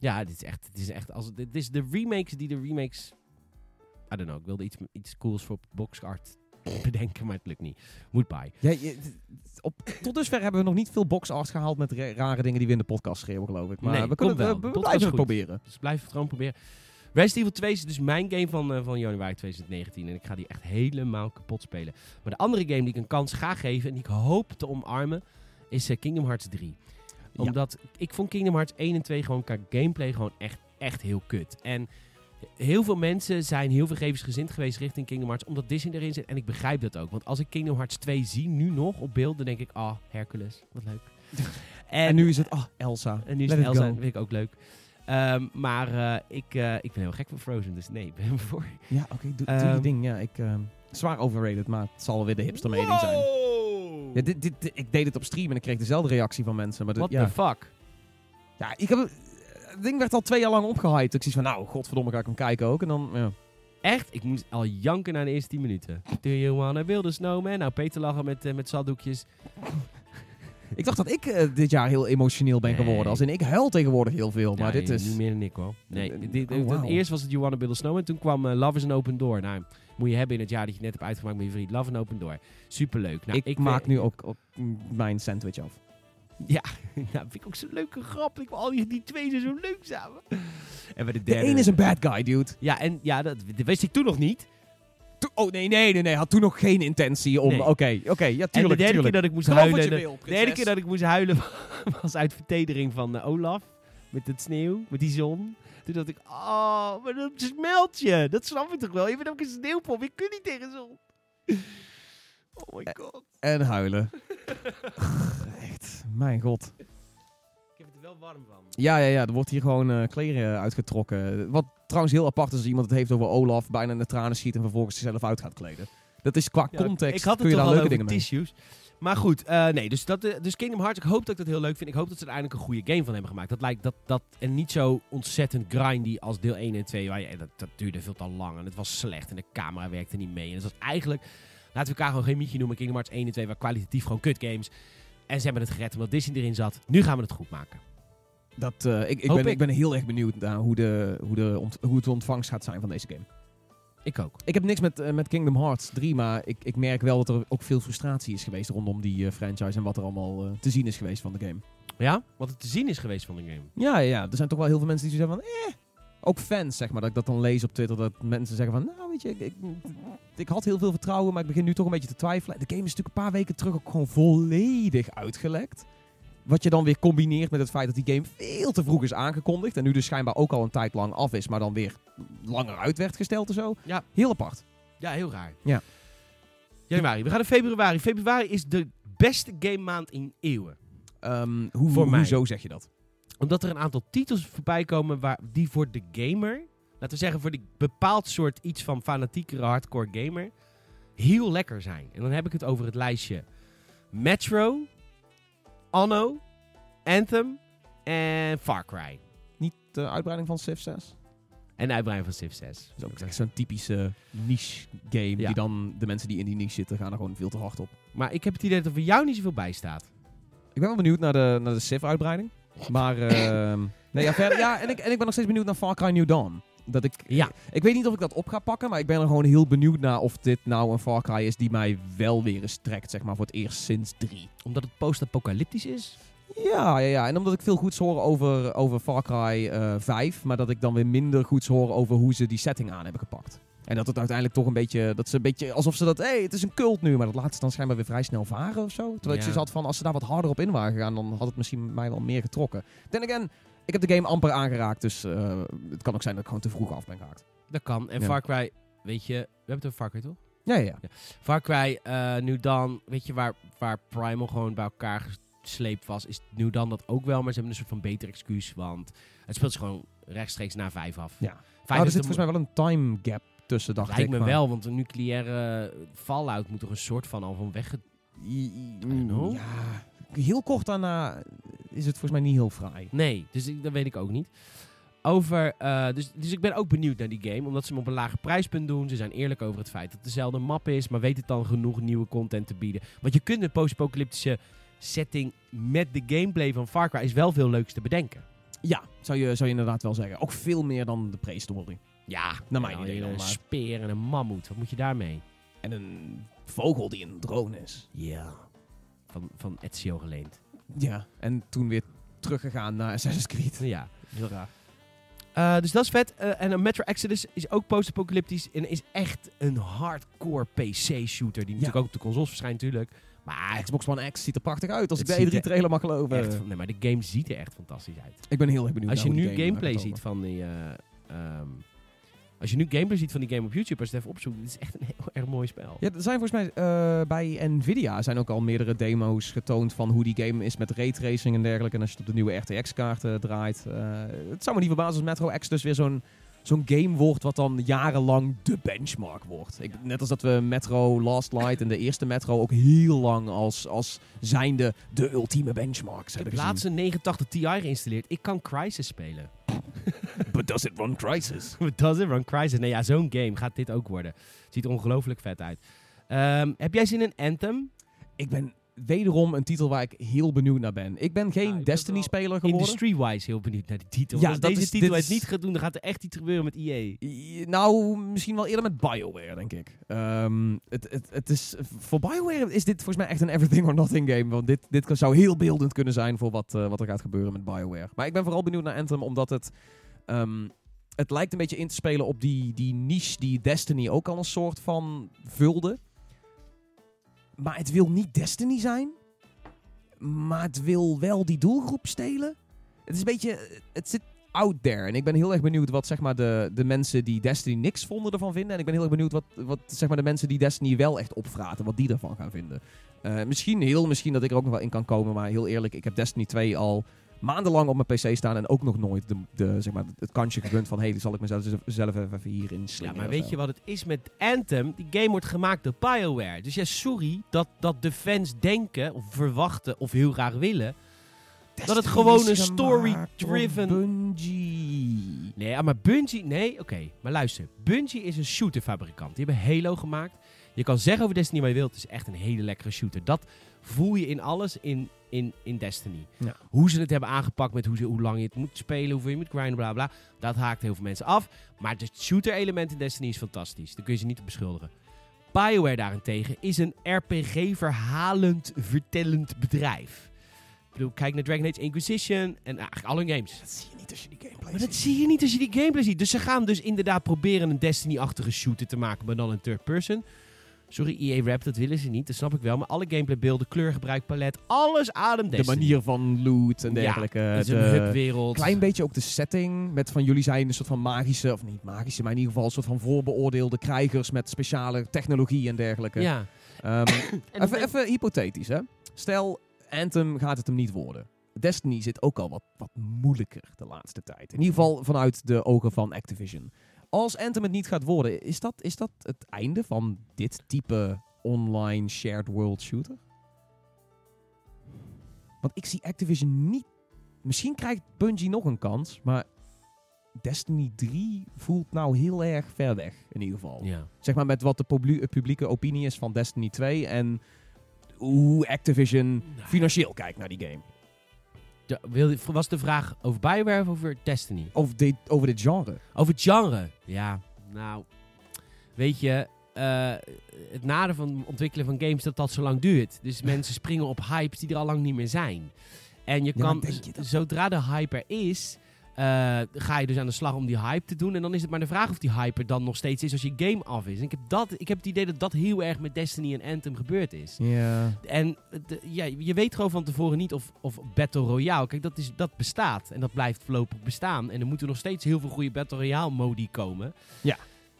Ja, dit is echt, dit is echt als, dit is de remakes die de remakes... I don't know, ik wilde iets, iets cools voor boxart bedenken, maar het lukt niet. Moet bij. Ja, je- t- op, tot dusver hebben we nog niet veel box-art gehaald met ra- rare dingen die we in de podcast schreeuwen, geloof ik. Maar Nee, we, kunnen, wel. we- we, blijven het goed. proberen. Dus blijf het gewoon proberen. Resident Evil 2 is dus mijn game van, eh, van januari 2019. En ik ga die echt helemaal kapot spelen. Maar de andere game die ik een kans ga geven en die ik hoop te omarmen, is eh, Kingdom Hearts 3. Ja. Omdat ik vond Kingdom Hearts 1 en 2 gewoon qua gameplay gewoon echt, echt heel kut. En heel veel mensen zijn heel vergevensgezind geweest richting Kingdom Hearts, omdat Disney erin zit. En ik begrijp dat ook. Want als ik Kingdom Hearts 2 zie, nu nog op beeld, dan denk ik, ah, Hercules, wat leuk. En, nu is het, ah, Elsa. en nu is Let het Elsa, go. vind ik ook leuk. Ehm, maar eh, ik, eh, ik ben heel gek van Frozen, dus nee, ik ben voor. Ja, oké, doe, doe Ehm, je ding. Ja, ik, ehm, zwaar overrated, maar het zal wel weer de hipster mening zijn. Ja, dit, dit, dit- ik deed het op stream en ik kreeg dezelfde reactie van mensen. Maar What ja. the fuck? ja, ik heb, het ding werd al twee jaar lang opgehyped. Ik zie van, nou, godverdomme, ga ik hem kijken ook. En dan, ja. Echt? Ik moest al janken na de eerste 10 minuten. Do you wanna build a snowman? Nou, Peter lachen met, eh, met zaddoekjes. Ik dacht dat ik eh, dit jaar heel emotioneel ben Nee. geworden. Als in, ik huil tegenwoordig heel veel. Maar Ja, dit is... Niet meer dan ik hoor. Nee, Eh, dit- oh. Eerst was het You Wanna Build a Snowman. Toen kwam Love is an Open Door. Nou, moet je hebben in het jaar dat je net hebt uitgemaakt met je vriend. Love an Open Door. Superleuk. Nou, ik, maak nu ook, ook mijn sandwich af. Ja, nou, vind ik ook zo'n leuke grap. Ik, al die, die twee zijn zo leuk samen. En bij de De derde... een is een bad guy, dude. Ja, en ja, dat, dat wist ik toen nog niet. To- oh, nee, nee, nee, nee. Had toen nog geen intentie om... Nee. Oké, oké. ja, tuurlijk, en de derde tuurlijk. keer dat ik moest Geloof huilen... de- wil, De ene keer dat ik moest huilen was uit vertedering van eh, Olaf. Met het sneeuw, met die zon. Toen dacht ik, oh, maar dat smelt je. Dat snap ik toch wel. Je bent ook een sneeuwpop. Je kunt niet tegen zon. Oh my god. En huilen. Mijn god. Ik heb het er wel warm van. Ja, ja, ja. Er wordt hier gewoon eh, kleren uitgetrokken. Wat trouwens heel apart is als iemand het heeft over Olaf, bijna in de tranen schiet en vervolgens zichzelf uit gaat kleden. Dat is qua Ja, context, ik had kun het je toch daar al leuke dingen mee. tissues. Maar goed, eh, nee, dus, dat, eh, dus Kingdom Hearts, ik hoop dat ik dat heel leuk vind. Ik hoop dat ze er eindelijk een goede game van hebben gemaakt. Dat lijkt dat, dat en niet zo ontzettend grindy als deel 1 en 2. Waar je, dat, dat duurde veel te lang en het was slecht en de camera werkte niet mee. En het was eigenlijk, laten we elkaar gewoon geen mietje noemen, Kingdom Hearts 1 en 2 waren kwalitatief gewoon kut games. En ze hebben het gered omdat Disney erin zat. Nu gaan we het goed maken. Dat, eh, ik, ik, ben, ik. ik ben heel erg benieuwd naar hoe, de, hoe, de ont- hoe het ontvangst gaat zijn van deze game. Ik ook. Ik heb niks met, eh, met Kingdom Hearts 3, maar ik, ik merk wel dat er ook veel frustratie is geweest rondom die eh, franchise en wat er allemaal te zien is geweest van de game. Ja? Wat het te zien is geweest van de game. Ja, ja, er zijn toch wel heel veel mensen die zeggen van, eh, ook fans zeg maar, dat ik dat dan lees op Twitter, dat mensen zeggen van, nou weet je, ik, ik, ik had heel veel vertrouwen, maar ik begin nu toch een beetje te twijfelen. De game is natuurlijk een paar weken terug ook gewoon volledig uitgelekt. Wat je dan weer combineert met het feit dat die game veel te vroeg is aangekondigd en nu dus schijnbaar ook al een tijd lang af is, maar dan weer langer uit werd gesteld en zo. Ja. Heel apart. Ja, heel raar. Ja. Januari. We gaan naar februari. Februari is de beste game maand in eeuwen. Ehm, hoe, Voor mij. hoezo zeg je dat? Omdat er een aantal titels voorbij komen waar, die voor de gamer, laten we zeggen voor die bepaald soort iets van fanatiekere hardcore gamer, heel lekker zijn. En dan heb ik het over het lijstje Metro, Anno, Anthem en Far Cry. Niet de uitbreiding van Civ 6? En de uitbreiding van Civ 6. Dat is ook echt zo'n typische niche game. Ja. Die dan, de mensen die in die niche zitten, gaan er gewoon veel te hard op. Maar ik heb het idee dat er voor jou niet zoveel bij staat. Ik ben wel benieuwd naar de, naar de Civ uitbreiding. Maar, ehm, nee, ja, verder, ja en, ik, en ik ben nog steeds benieuwd naar Far Cry New Dawn. Dat ik, Ja. ik weet niet of ik dat op ga pakken, maar ik ben er gewoon heel benieuwd naar of dit nou een Far Cry is die mij wel weer eens trekt, zeg maar, voor het eerst sinds 3. Omdat het post-apocalyptisch is. Ja, ja, ja. En omdat ik veel goeds hoor over, over Far Cry eh 5, maar dat ik dan weer minder goeds hoor over hoe ze die setting aan hebben gepakt. En dat het uiteindelijk toch een beetje, dat ze een beetje, alsof ze dat, hé, hey, het is een cult nu, maar dat laat ze dan schijnbaar weer vrij snel varen of zo. Terwijl ik Ja. zoiets had van, als ze daar wat harder op in waren gegaan, dan had het misschien mij wel meer getrokken. Then again, ik heb de game amper aangeraakt, dus eh, het kan ook zijn dat ik gewoon te vroeg af ben gehaakt. Dat kan. En Ja. Far Cry, weet je, we hebben het over Far Cry toch? Ja, ja, ja. Far Cry, eh nu dan, weet je waar, waar Primal gewoon bij elkaar gesleept was, is nu dan dat ook wel, maar ze hebben een soort van beter excuus, want het speelt zich gewoon rechtstreeks na vijf af. Ja. Vijf Nou, er is zit volgens mij wel een time gap tussen, dacht Lijkt ik. me maar- wel, want een nucleaire fallout moet er een soort van al van weg. Know. Ja, heel kort daarna is het volgens mij niet heel fraai. Nee, dus ik, dat weet ik ook niet. Over, eh, dus, dus ik ben ook benieuwd naar die game, omdat ze hem op een lager prijspunt doen. Ze zijn eerlijk over het feit dat het dezelfde map is, maar weet het dan genoeg nieuwe content te bieden. Want je kunt een post-apocalyptische setting met de gameplay van Far Cry is wel veel leuks te bedenken. Ja, zou je, zou je inderdaad wel zeggen. Ook veel meer dan de prehistorie. Ja, Naar mijn idee dan Een maar. speer en een mammoet, wat moet je daarmee? En een vogel die een drone is. Ja. Van, van Ezio geleend. Ja, en toen weer teruggegaan naar Assassin's Creed. Ja. Heel raar. Eh, dus dat is vet. Eh, en Metro Exodus is ook post-apocalyptisch. En is echt een hardcore PC-shooter. Die natuurlijk ook op de consoles verschijnt natuurlijk. Maar Xbox One X ziet er prachtig uit, als Het ik de ziet er E3-trailer mag geloven. echt, nee, maar de game ziet er echt fantastisch uit. Ik ben heel erg benieuwd Als je naar hoe nu die game gameplay ziet van die... eh, ehm, als je nu gameplay ziet van die game op YouTube, als je het even opzoekt, het is echt een heel erg mooi spel. Ja, er zijn volgens mij eh, bij Nvidia zijn ook al meerdere demo's getoond van hoe die game is met raytracing en dergelijke. En als je het op de nieuwe RTX-kaarten draait. eh, het zou me niet verbazen als Metro X dus weer zo'n zo'n game wordt wat dan jarenlang de benchmark wordt. Ik, net als dat we Metro Last Light en de eerste Metro ook heel lang als, als zijnde de ultieme benchmarks Ik hebben heb laatst een 89 Ti geïnstalleerd. Ik kan Crysis spelen. But does it run Crisis? Does it run Crysis? Nee, ja, zo'n game gaat dit ook worden. Ziet er ongelooflijk vet uit. Ehm, heb jij zin in Anthem? Ik ben wederom een titel waar ik heel benieuwd naar ben. Ik ben geen Destiny-speler geworden. Industry-wise heel benieuwd naar die titel. Ja, Als dat deze is- titel het niet gaat doen, dan gaat er echt iets gebeuren met EA. Nou, misschien wel eerder met BioWare, denk ik. Ehm, het, het, het is, voor BioWare is dit volgens mij echt een everything or nothing game. Want dit, dit zou heel beeldend kunnen zijn voor wat, eh, wat er gaat gebeuren met BioWare. Maar ik ben vooral benieuwd naar Anthem, omdat het... ehm, het lijkt een beetje in te spelen op die, die niche die Destiny ook al een soort van vulde. Maar het wil niet Destiny zijn. Maar het wil wel die doelgroep stelen. Het is een beetje... Het zit out there. En ik ben heel erg benieuwd wat zeg maar, de, de mensen die Destiny niks vonden ervan vinden. En ik ben heel erg benieuwd wat, wat zeg maar, de mensen die Destiny wel echt opvraten, wat die ervan gaan vinden. Eh, misschien heel misschien dat ik er ook nog wel in kan komen. Maar heel eerlijk, ik heb Destiny 2 al maandenlang op mijn PC staan. En ook nog nooit de, de, zeg maar, het kansje gegund van... Hé, hey, zal ik mezelf zelf even hierin Ja, slingeren. maar weet je wat het is met Anthem? Die game wordt gemaakt door BioWare. Dus ja, sorry dat, dat de fans denken of verwachten of heel graag willen... dat het gewoon een story-driven- Bungie. Nee, ja, maar Bungie... Nee, oké. maar luister. Bungie is een shooterfabrikant. Die hebben Halo gemaakt. Je kan zeggen over Destiny wat je wilt. Het is echt een hele lekkere shooter. Dat voel je in alles in, in, in Destiny. Ja. Hoe ze het hebben aangepakt met hoe, ze, hoe lang je het moet spelen, hoeveel je moet grinden, bla bla. Dat haakt heel veel mensen af. Maar het shooter element in Destiny is fantastisch. Daar kun je ze niet op beschuldigen. BioWare daarentegen is een RPG-verhalend, vertellend bedrijf. Ik bedoel, kijk naar Dragon Age Inquisition en eigenlijk al hun games. Dat zie je niet als je die gameplay Maar dat ziet. zie je niet als je die gameplay ziet. Dus ze gaan dus inderdaad proberen een Destiny-achtige shooter te maken, maar dan in third person. Sorry, EA Rap, dat willen ze niet, dat snap ik wel. Maar alle gameplaybeelden, kleurgebruik, palet, alles ademt De Destiny. manier van loot en dergelijke. Ja, het is de- een hubwereld. klein beetje ook de setting. Met van jullie zijn een soort van magische, of niet magische, maar in ieder geval een soort van voorbeoordeelde krijgers met speciale technologie en dergelijke. Ja. Ehm, En even, even hypothetisch, hè. Stel, Anthem gaat het hem niet worden. Destiny zit ook al wat, wat moeilijker de laatste tijd. In ieder geval vanuit de ogen van Activision. Als Anthem het niet gaat worden, is dat, is dat het einde van dit type online shared world shooter? Want ik zie Activision niet... Misschien krijgt Bungie nog een kans, maar Destiny 3 voelt nou heel erg ver weg, in ieder geval. Ja. Zeg maar met wat de publie- publieke opinie is van Destiny 2 en hoe Activision financieel kijkt naar die game. De- was de vraag over Bioware of over Destiny? Over dit, over dit genre. Over het genre. Ja, nou, weet je, eh, het nadeel van het ontwikkelen van games is dat dat zo lang duurt. Dus mensen springen op hypes die er al lang niet meer zijn. En je Ja, kan, je zodra de hype er is, ga je dus aan de slag om die hype te doen. En dan is het maar de vraag of die hype er dan nog steeds is als je game af is. En ik heb, dat, ik heb het idee dat dat heel erg met Destiny en Anthem gebeurd is. Ja. En de- ja, je weet gewoon van tevoren niet of, of Battle Royale... Kijk, dat, is, dat bestaat en dat blijft voorlopig bestaan. En er moeten nog steeds heel veel goede Battle Royale modi komen. Ja.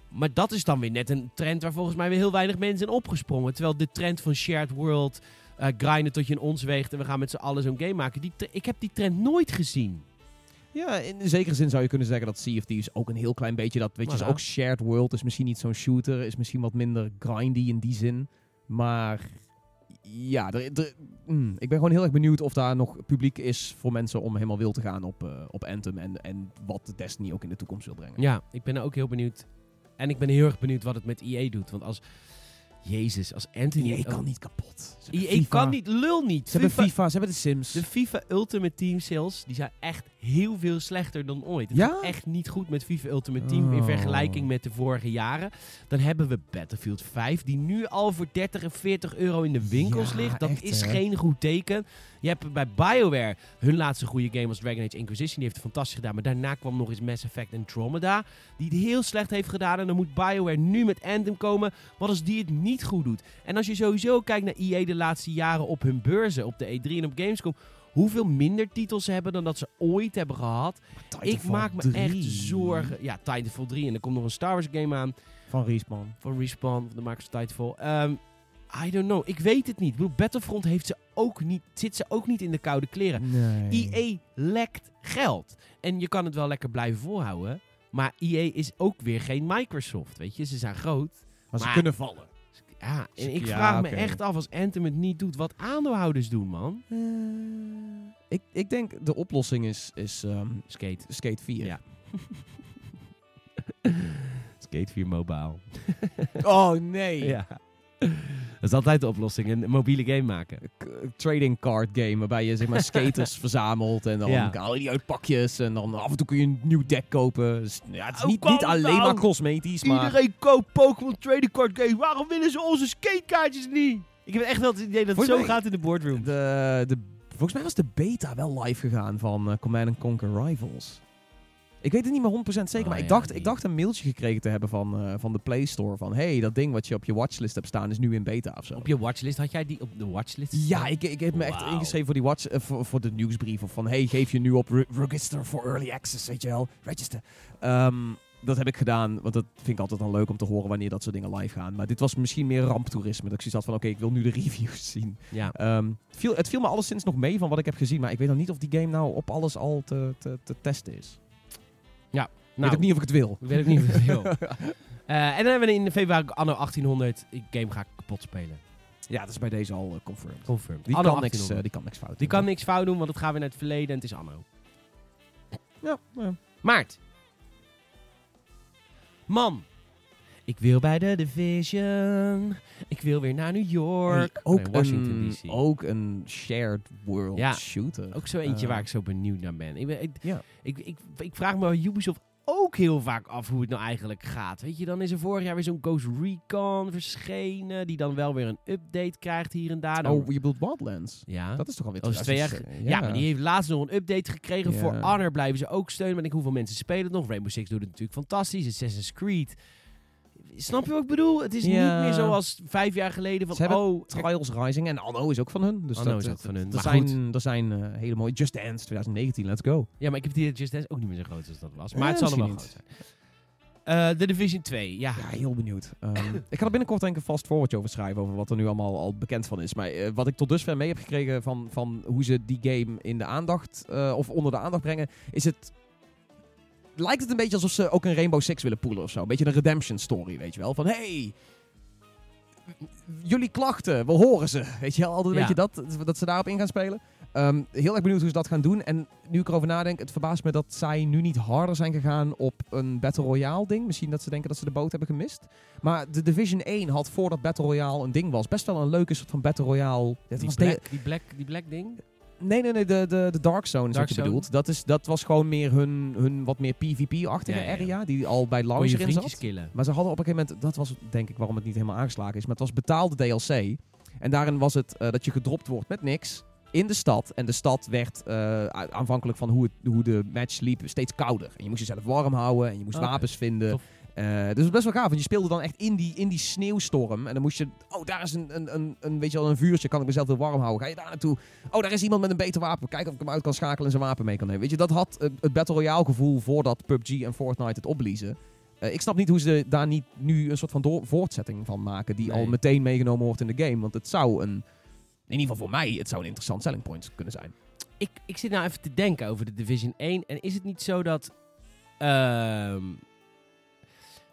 Maar dat is dan weer net een trend waar volgens mij weer heel weinig mensen in opgesprongen. Terwijl de trend van shared world, eh grinden tot je een ons weegt... en we gaan met z'n allen zo'n game maken. Die, ik heb die trend nooit gezien. Ja, in zekere zin zou je kunnen zeggen dat Sea of Thieves ook een heel klein beetje dat, weet je, is ook shared world, is misschien niet zo'n shooter, is misschien wat minder grindy in die zin, maar Ja, er, er- mm, ik ben gewoon heel erg benieuwd of daar nog publiek is voor mensen om helemaal wil te gaan op, eh, op Anthem. En, en wat Destiny ook in de toekomst wil brengen. Ja, ik ben ook heel benieuwd. En ik ben heel erg benieuwd wat het met EA doet. Want als... Jezus, als Anthony... EA kan niet kapot. Hebben EA FIFA. kan niet, lul niet. Ze hebben FIFA- FIFA, ze hebben de Sims. De FIFA Ultimate Team sales die zijn echt heel veel slechter dan ooit. Het Ja? gaat echt niet goed met FIFA Ultimate Team in Oh. vergelijking met de vorige jaren. Dan hebben we Battlefield 5 die nu al voor 30 en 40 euro in de winkels Ja, ligt. Dat echt, is hè? geen goed teken. Je hebt bij BioWare hun laatste goede game was Dragon Age Inquisition. Die heeft het fantastisch gedaan. Maar daarna kwam nog eens Mass Effect Andromeda. Die het heel slecht heeft gedaan. En dan moet BioWare nu met Anthem komen. Wat als die het niet goed doet? En als je sowieso kijkt naar EA de laatste jaren op hun beurzen. Op de E3 en op Gamescom. Hoeveel minder titels ze hebben dan dat ze ooit hebben gehad. ik maak me 3. echt zorgen. Ja, Titanfall 3. En er komt nog een Star Wars game aan. Van Respawn. Van Respawn. Van de makers van Titanfall. Ehm, I don't know. Ik weet het niet. Ik bedoel, Battlefront heeft ze ook niet, zit ze ook niet in de koude kleren. Nee. EA lekt geld. En je kan het wel lekker blijven volhouden. Maar EA is ook weer geen Microsoft. Weet je, ze zijn groot. Maar ze kunnen vallen. Ja, en ik Ja, vraag me echt af als Anthem het niet doet, wat aandeelhouders doen, man. Eh, ik, ik denk de oplossing is, is ehm, Skate. Skate 4. Ja. Skate 4 mobile. Oh nee. Ja. Dat is altijd de oplossing. Een mobiele game maken. Trading card game waarbij je zeg maar skaters verzamelt en dan Ja. haal je die uit pakjes en dan af en toe kun je een nieuw deck kopen. Dus, ja, het is Hoe niet, niet alleen nou? maar cosmetisch, maar Iedereen koopt Pokémon Trading Card Games. Waarom willen ze onze skatekaartjes niet? Ik heb echt wel het idee dat het zo mij- gaat in de boardroom. de, de, volgens mij was de beta wel live gegaan van eh, Command Conquer Rivals. Ik weet het niet meer 100% zeker, Oh, maar ik, dacht, ik dacht een mailtje gekregen te hebben van, eh, van de Play Store van hey, dat ding wat je op je watchlist hebt staan is nu in beta of zo. Op je watchlist, had jij die op de watchlist? Ja, ik, ik heb me echt ingeschreven voor die watch, eh, voor, voor de nieuwsbrief. Of van, hey, geef je nu op re- register for early access, weet je wel. Register. Ehm, dat heb ik gedaan, want dat vind ik altijd dan leuk om te horen wanneer dat soort dingen live gaan. Maar dit was misschien meer ramptoerisme. Dat ik zoiets had van, oké, ik wil nu de reviews zien. Ja. Ehm, het, viel, het viel me alleszins nog mee van wat ik heb gezien. Maar ik weet nog niet of die game nou op alles al te, te, te testen is. Ik Nou, weet ook niet of ik het wil. ik weet ook niet of het wil. En dan hebben we in februari anno 1800. Die game ga ik kapot spelen. Ja, dat is bij deze al eh, confirmed. Confirmed. Die anno kan, niks, 1800. eh, die kan niks fout Die doen. kan niks fout doen, want het gaat weer naar het verleden en het is anno. Ja, ja. Maart. Man. Ik wil bij de Division. Ik wil weer naar New York. Ook, Nee, Washington een, DC. ook een shared world Ja. shooter. Ook zo eentje Eh, waar ik zo benieuwd naar ben. Ik, ben- ik, Ja. ik, ik, ik vraag me bij Ubisoft ook heel vaak af hoe het nou eigenlijk gaat. Weet je, dan is er vorig jaar weer zo'n Ghost Recon verschenen. Die dan wel weer een update krijgt hier en daar. Dan- Oh, je bedoelt Wildlands. ja. Dat is toch alweer twee jaar 2000, Ja, maar die heeft laatst nog een update gekregen. Ja. Voor Honor blijven ze ook steunen. Maar ik hoeveel mensen spelen het nog? Rainbow Six doet het natuurlijk fantastisch. Assassin's Creed. Snap je wat ik bedoel? Het is Ja. niet meer zoals vijf jaar geleden van, Ze hebben oh... Trials Rising en Anno is ook van hun. Dus Anno dat, is ook dat- van hun, Er maar zijn, zijn eh, hele mooie Just Dance 2019, let's go. Ja, maar ik heb die Just Dance ook niet meer zo groot als dat was. Maar het Eh, zal er wel groot zijn. Eh The Division 2, ja. Ja, heel benieuwd. Ehm, ik ga er binnenkort denk ik een fast forwardje over schrijven, over wat er nu allemaal al bekend van is. Maar eh, wat ik tot dusver mee heb gekregen van, van hoe ze die game in de aandacht, eh, of onder de aandacht brengen, is het... Lijkt het een beetje alsof ze ook een Rainbow Six willen poelen of zo. Een beetje een redemption story, weet je wel. Van, hey, jullie klachten, we horen ze. Weet je wel, altijd een Ja. beetje dat, dat ze daarop in gaan spelen. Ehm, heel erg benieuwd hoe ze dat gaan doen. En nu ik erover nadenk, het verbaast me dat zij nu niet harder zijn gegaan op een Battle Royale ding. Misschien dat ze denken dat ze de boot hebben gemist. Maar de Division 1 had voordat Battle Royale een ding was, best wel een leuke soort van Battle Royale. Die was black, die, black, die black ding? Nee, nee, nee, de, de, de Dark Zone is Dark wat je bedoelt. Dat, is, dat was gewoon meer hun, hun wat meer PvP-achtige Ja, area, die al bij launch erin zat. killen. Maar ze hadden op een gegeven moment, dat was denk ik waarom het niet helemaal aangeslagen is, maar het was betaalde DLC. En daarin was het eh, dat je gedropt wordt met niks in de stad. En de stad werd eh, aanvankelijk van hoe, het, hoe de match liep steeds kouder. En je moest jezelf warm houden en je moest wapens vinden. tof. Eh, dus was best wel gaaf, want je speelde dan echt in die, in die sneeuwstorm. En dan moest je, oh daar is een, een, een, een, weet je wel, een vuurtje, kan ik mezelf weer warm houden. Ga je daar naartoe? Oh, daar is iemand met een beter wapen. Kijk of ik hem uit kan schakelen en zijn wapen mee kan nemen. Weet je, dat had het Battle Royale gevoel voordat PUBG en Fortnite het opbliezen. Eh, ik snap niet hoe ze daar niet nu een soort van door- voortzetting van maken. Die Nee. al meteen meegenomen wordt in de game. Want het zou een, in ieder geval voor mij, het zou een interessant selling point kunnen zijn. Ik, ik zit nou even te denken over de Division 1. En is het niet zo dat... ehm,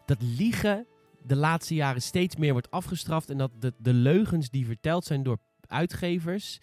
dat liegen de laatste jaren steeds meer wordt afgestraft. En dat de, de leugens die verteld zijn door uitgevers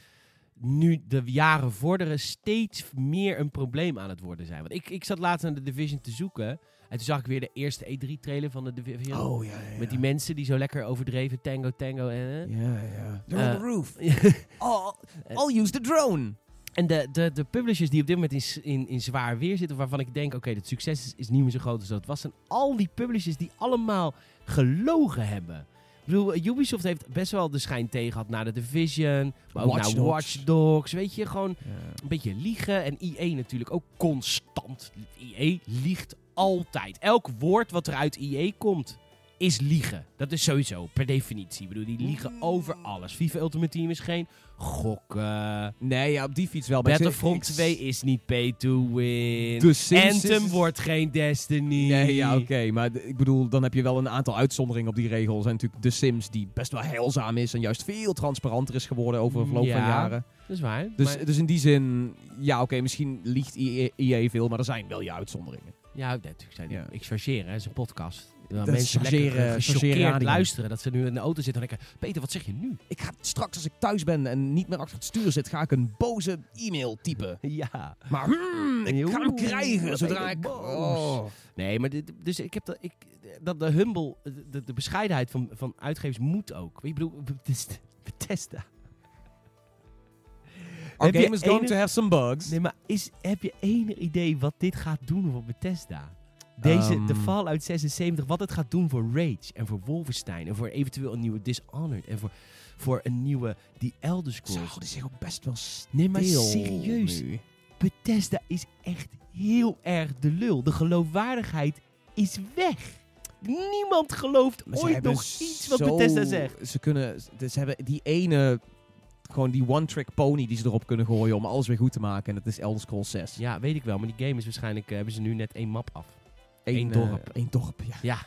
nu de jaren vorderen steeds meer een probleem aan het worden zijn. Want ik, ik zat laatst naar de Division te zoeken. En toen zag ik weer de eerste E3-trailer van de Division. Oh, ja, ja. Met die mensen die zo lekker overdreven tango tango en... eh. Ja, ja. They're Eh, on the roof. I'll, I'll use the drone. En de, de, de publishers die op dit moment in, in, in zwaar weer zitten, waarvan ik denk, oké, het succes is, is niet meer zo groot als dat het was, zijn al die publishers die allemaal gelogen hebben. Ik bedoel, Ubisoft heeft best wel de schijn tegen gehad naar de Division, maar ook Watch naar. Watch Dogs. Weet je, gewoon Ja. een beetje liegen. En EA natuurlijk ook constant. EA liegt altijd. Elk woord wat er uit EA komt, is liegen. Dat is sowieso, per definitie. Ik bedoel, die liegen over alles. FIFA Ultimate Team is geen gokken. Nee, ja, op die fiets wel. Battlefront ik- 2 is niet pay to win. De Sims Anthem is- wordt geen Destiny. Nee, ja, oké. Maar ik bedoel, dan heb je wel een aantal uitzonderingen op die regel. Er zijn natuurlijk de Sims, die best wel heilzaam is en juist veel transparanter is geworden over de verloop van Ja. jaren. Dat is waar. Dus, maar- dus in die zin, ja, oké, misschien liegt EA, EA veel, maar er zijn wel je uitzonderingen. ja, natuurlijk. Zijn Ja. Ik chargeer, hè. Is een podcast. Dat is mensen chargeren- lekker eh, chargeren gechoqueerd luisteren. Dat ze nu in de auto zitten en denken... Peter, wat zeg je nu? Ik ga straks, als ik thuis ben en niet meer achter het stuur zit, ga ik een boze e-mail typen. Ja. Maar hmm, ik ga hem krijgen zodra ik... Oh. Nee, maar dit, dus ik heb dat, ik, dat de humble, de, de bescheidenheid van, van uitgevers moet ook. Ik bedoel, Bethesda. Bethesda. Our Heb je game is going enig- to have some bugs. Nee, maar is, heb je enig idee wat dit gaat doen voor Bethesda? Deze, Ehm. de Fallout 76, wat het gaat doen voor Rage en voor Wolfenstein en voor eventueel een nieuwe Dishonored en voor, voor een nieuwe The Elder Scrolls. houden zich ook best wel stil Nee, maar serieus. nu. Bethesda is echt heel erg de lul. De geloofwaardigheid is weg. Niemand gelooft Maar ooit nog iets wat zo- Bethesda zegt. Ze kunnen, ze hebben die ene, gewoon die one-trick pony die ze erop kunnen gooien om alles weer goed te maken. En dat is Elder Scrolls 6. Ja, weet ik wel. Maar die game is waarschijnlijk... eh, hebben ze nu net één map af. Eén eh, dorp. één dorp, ja. Ja.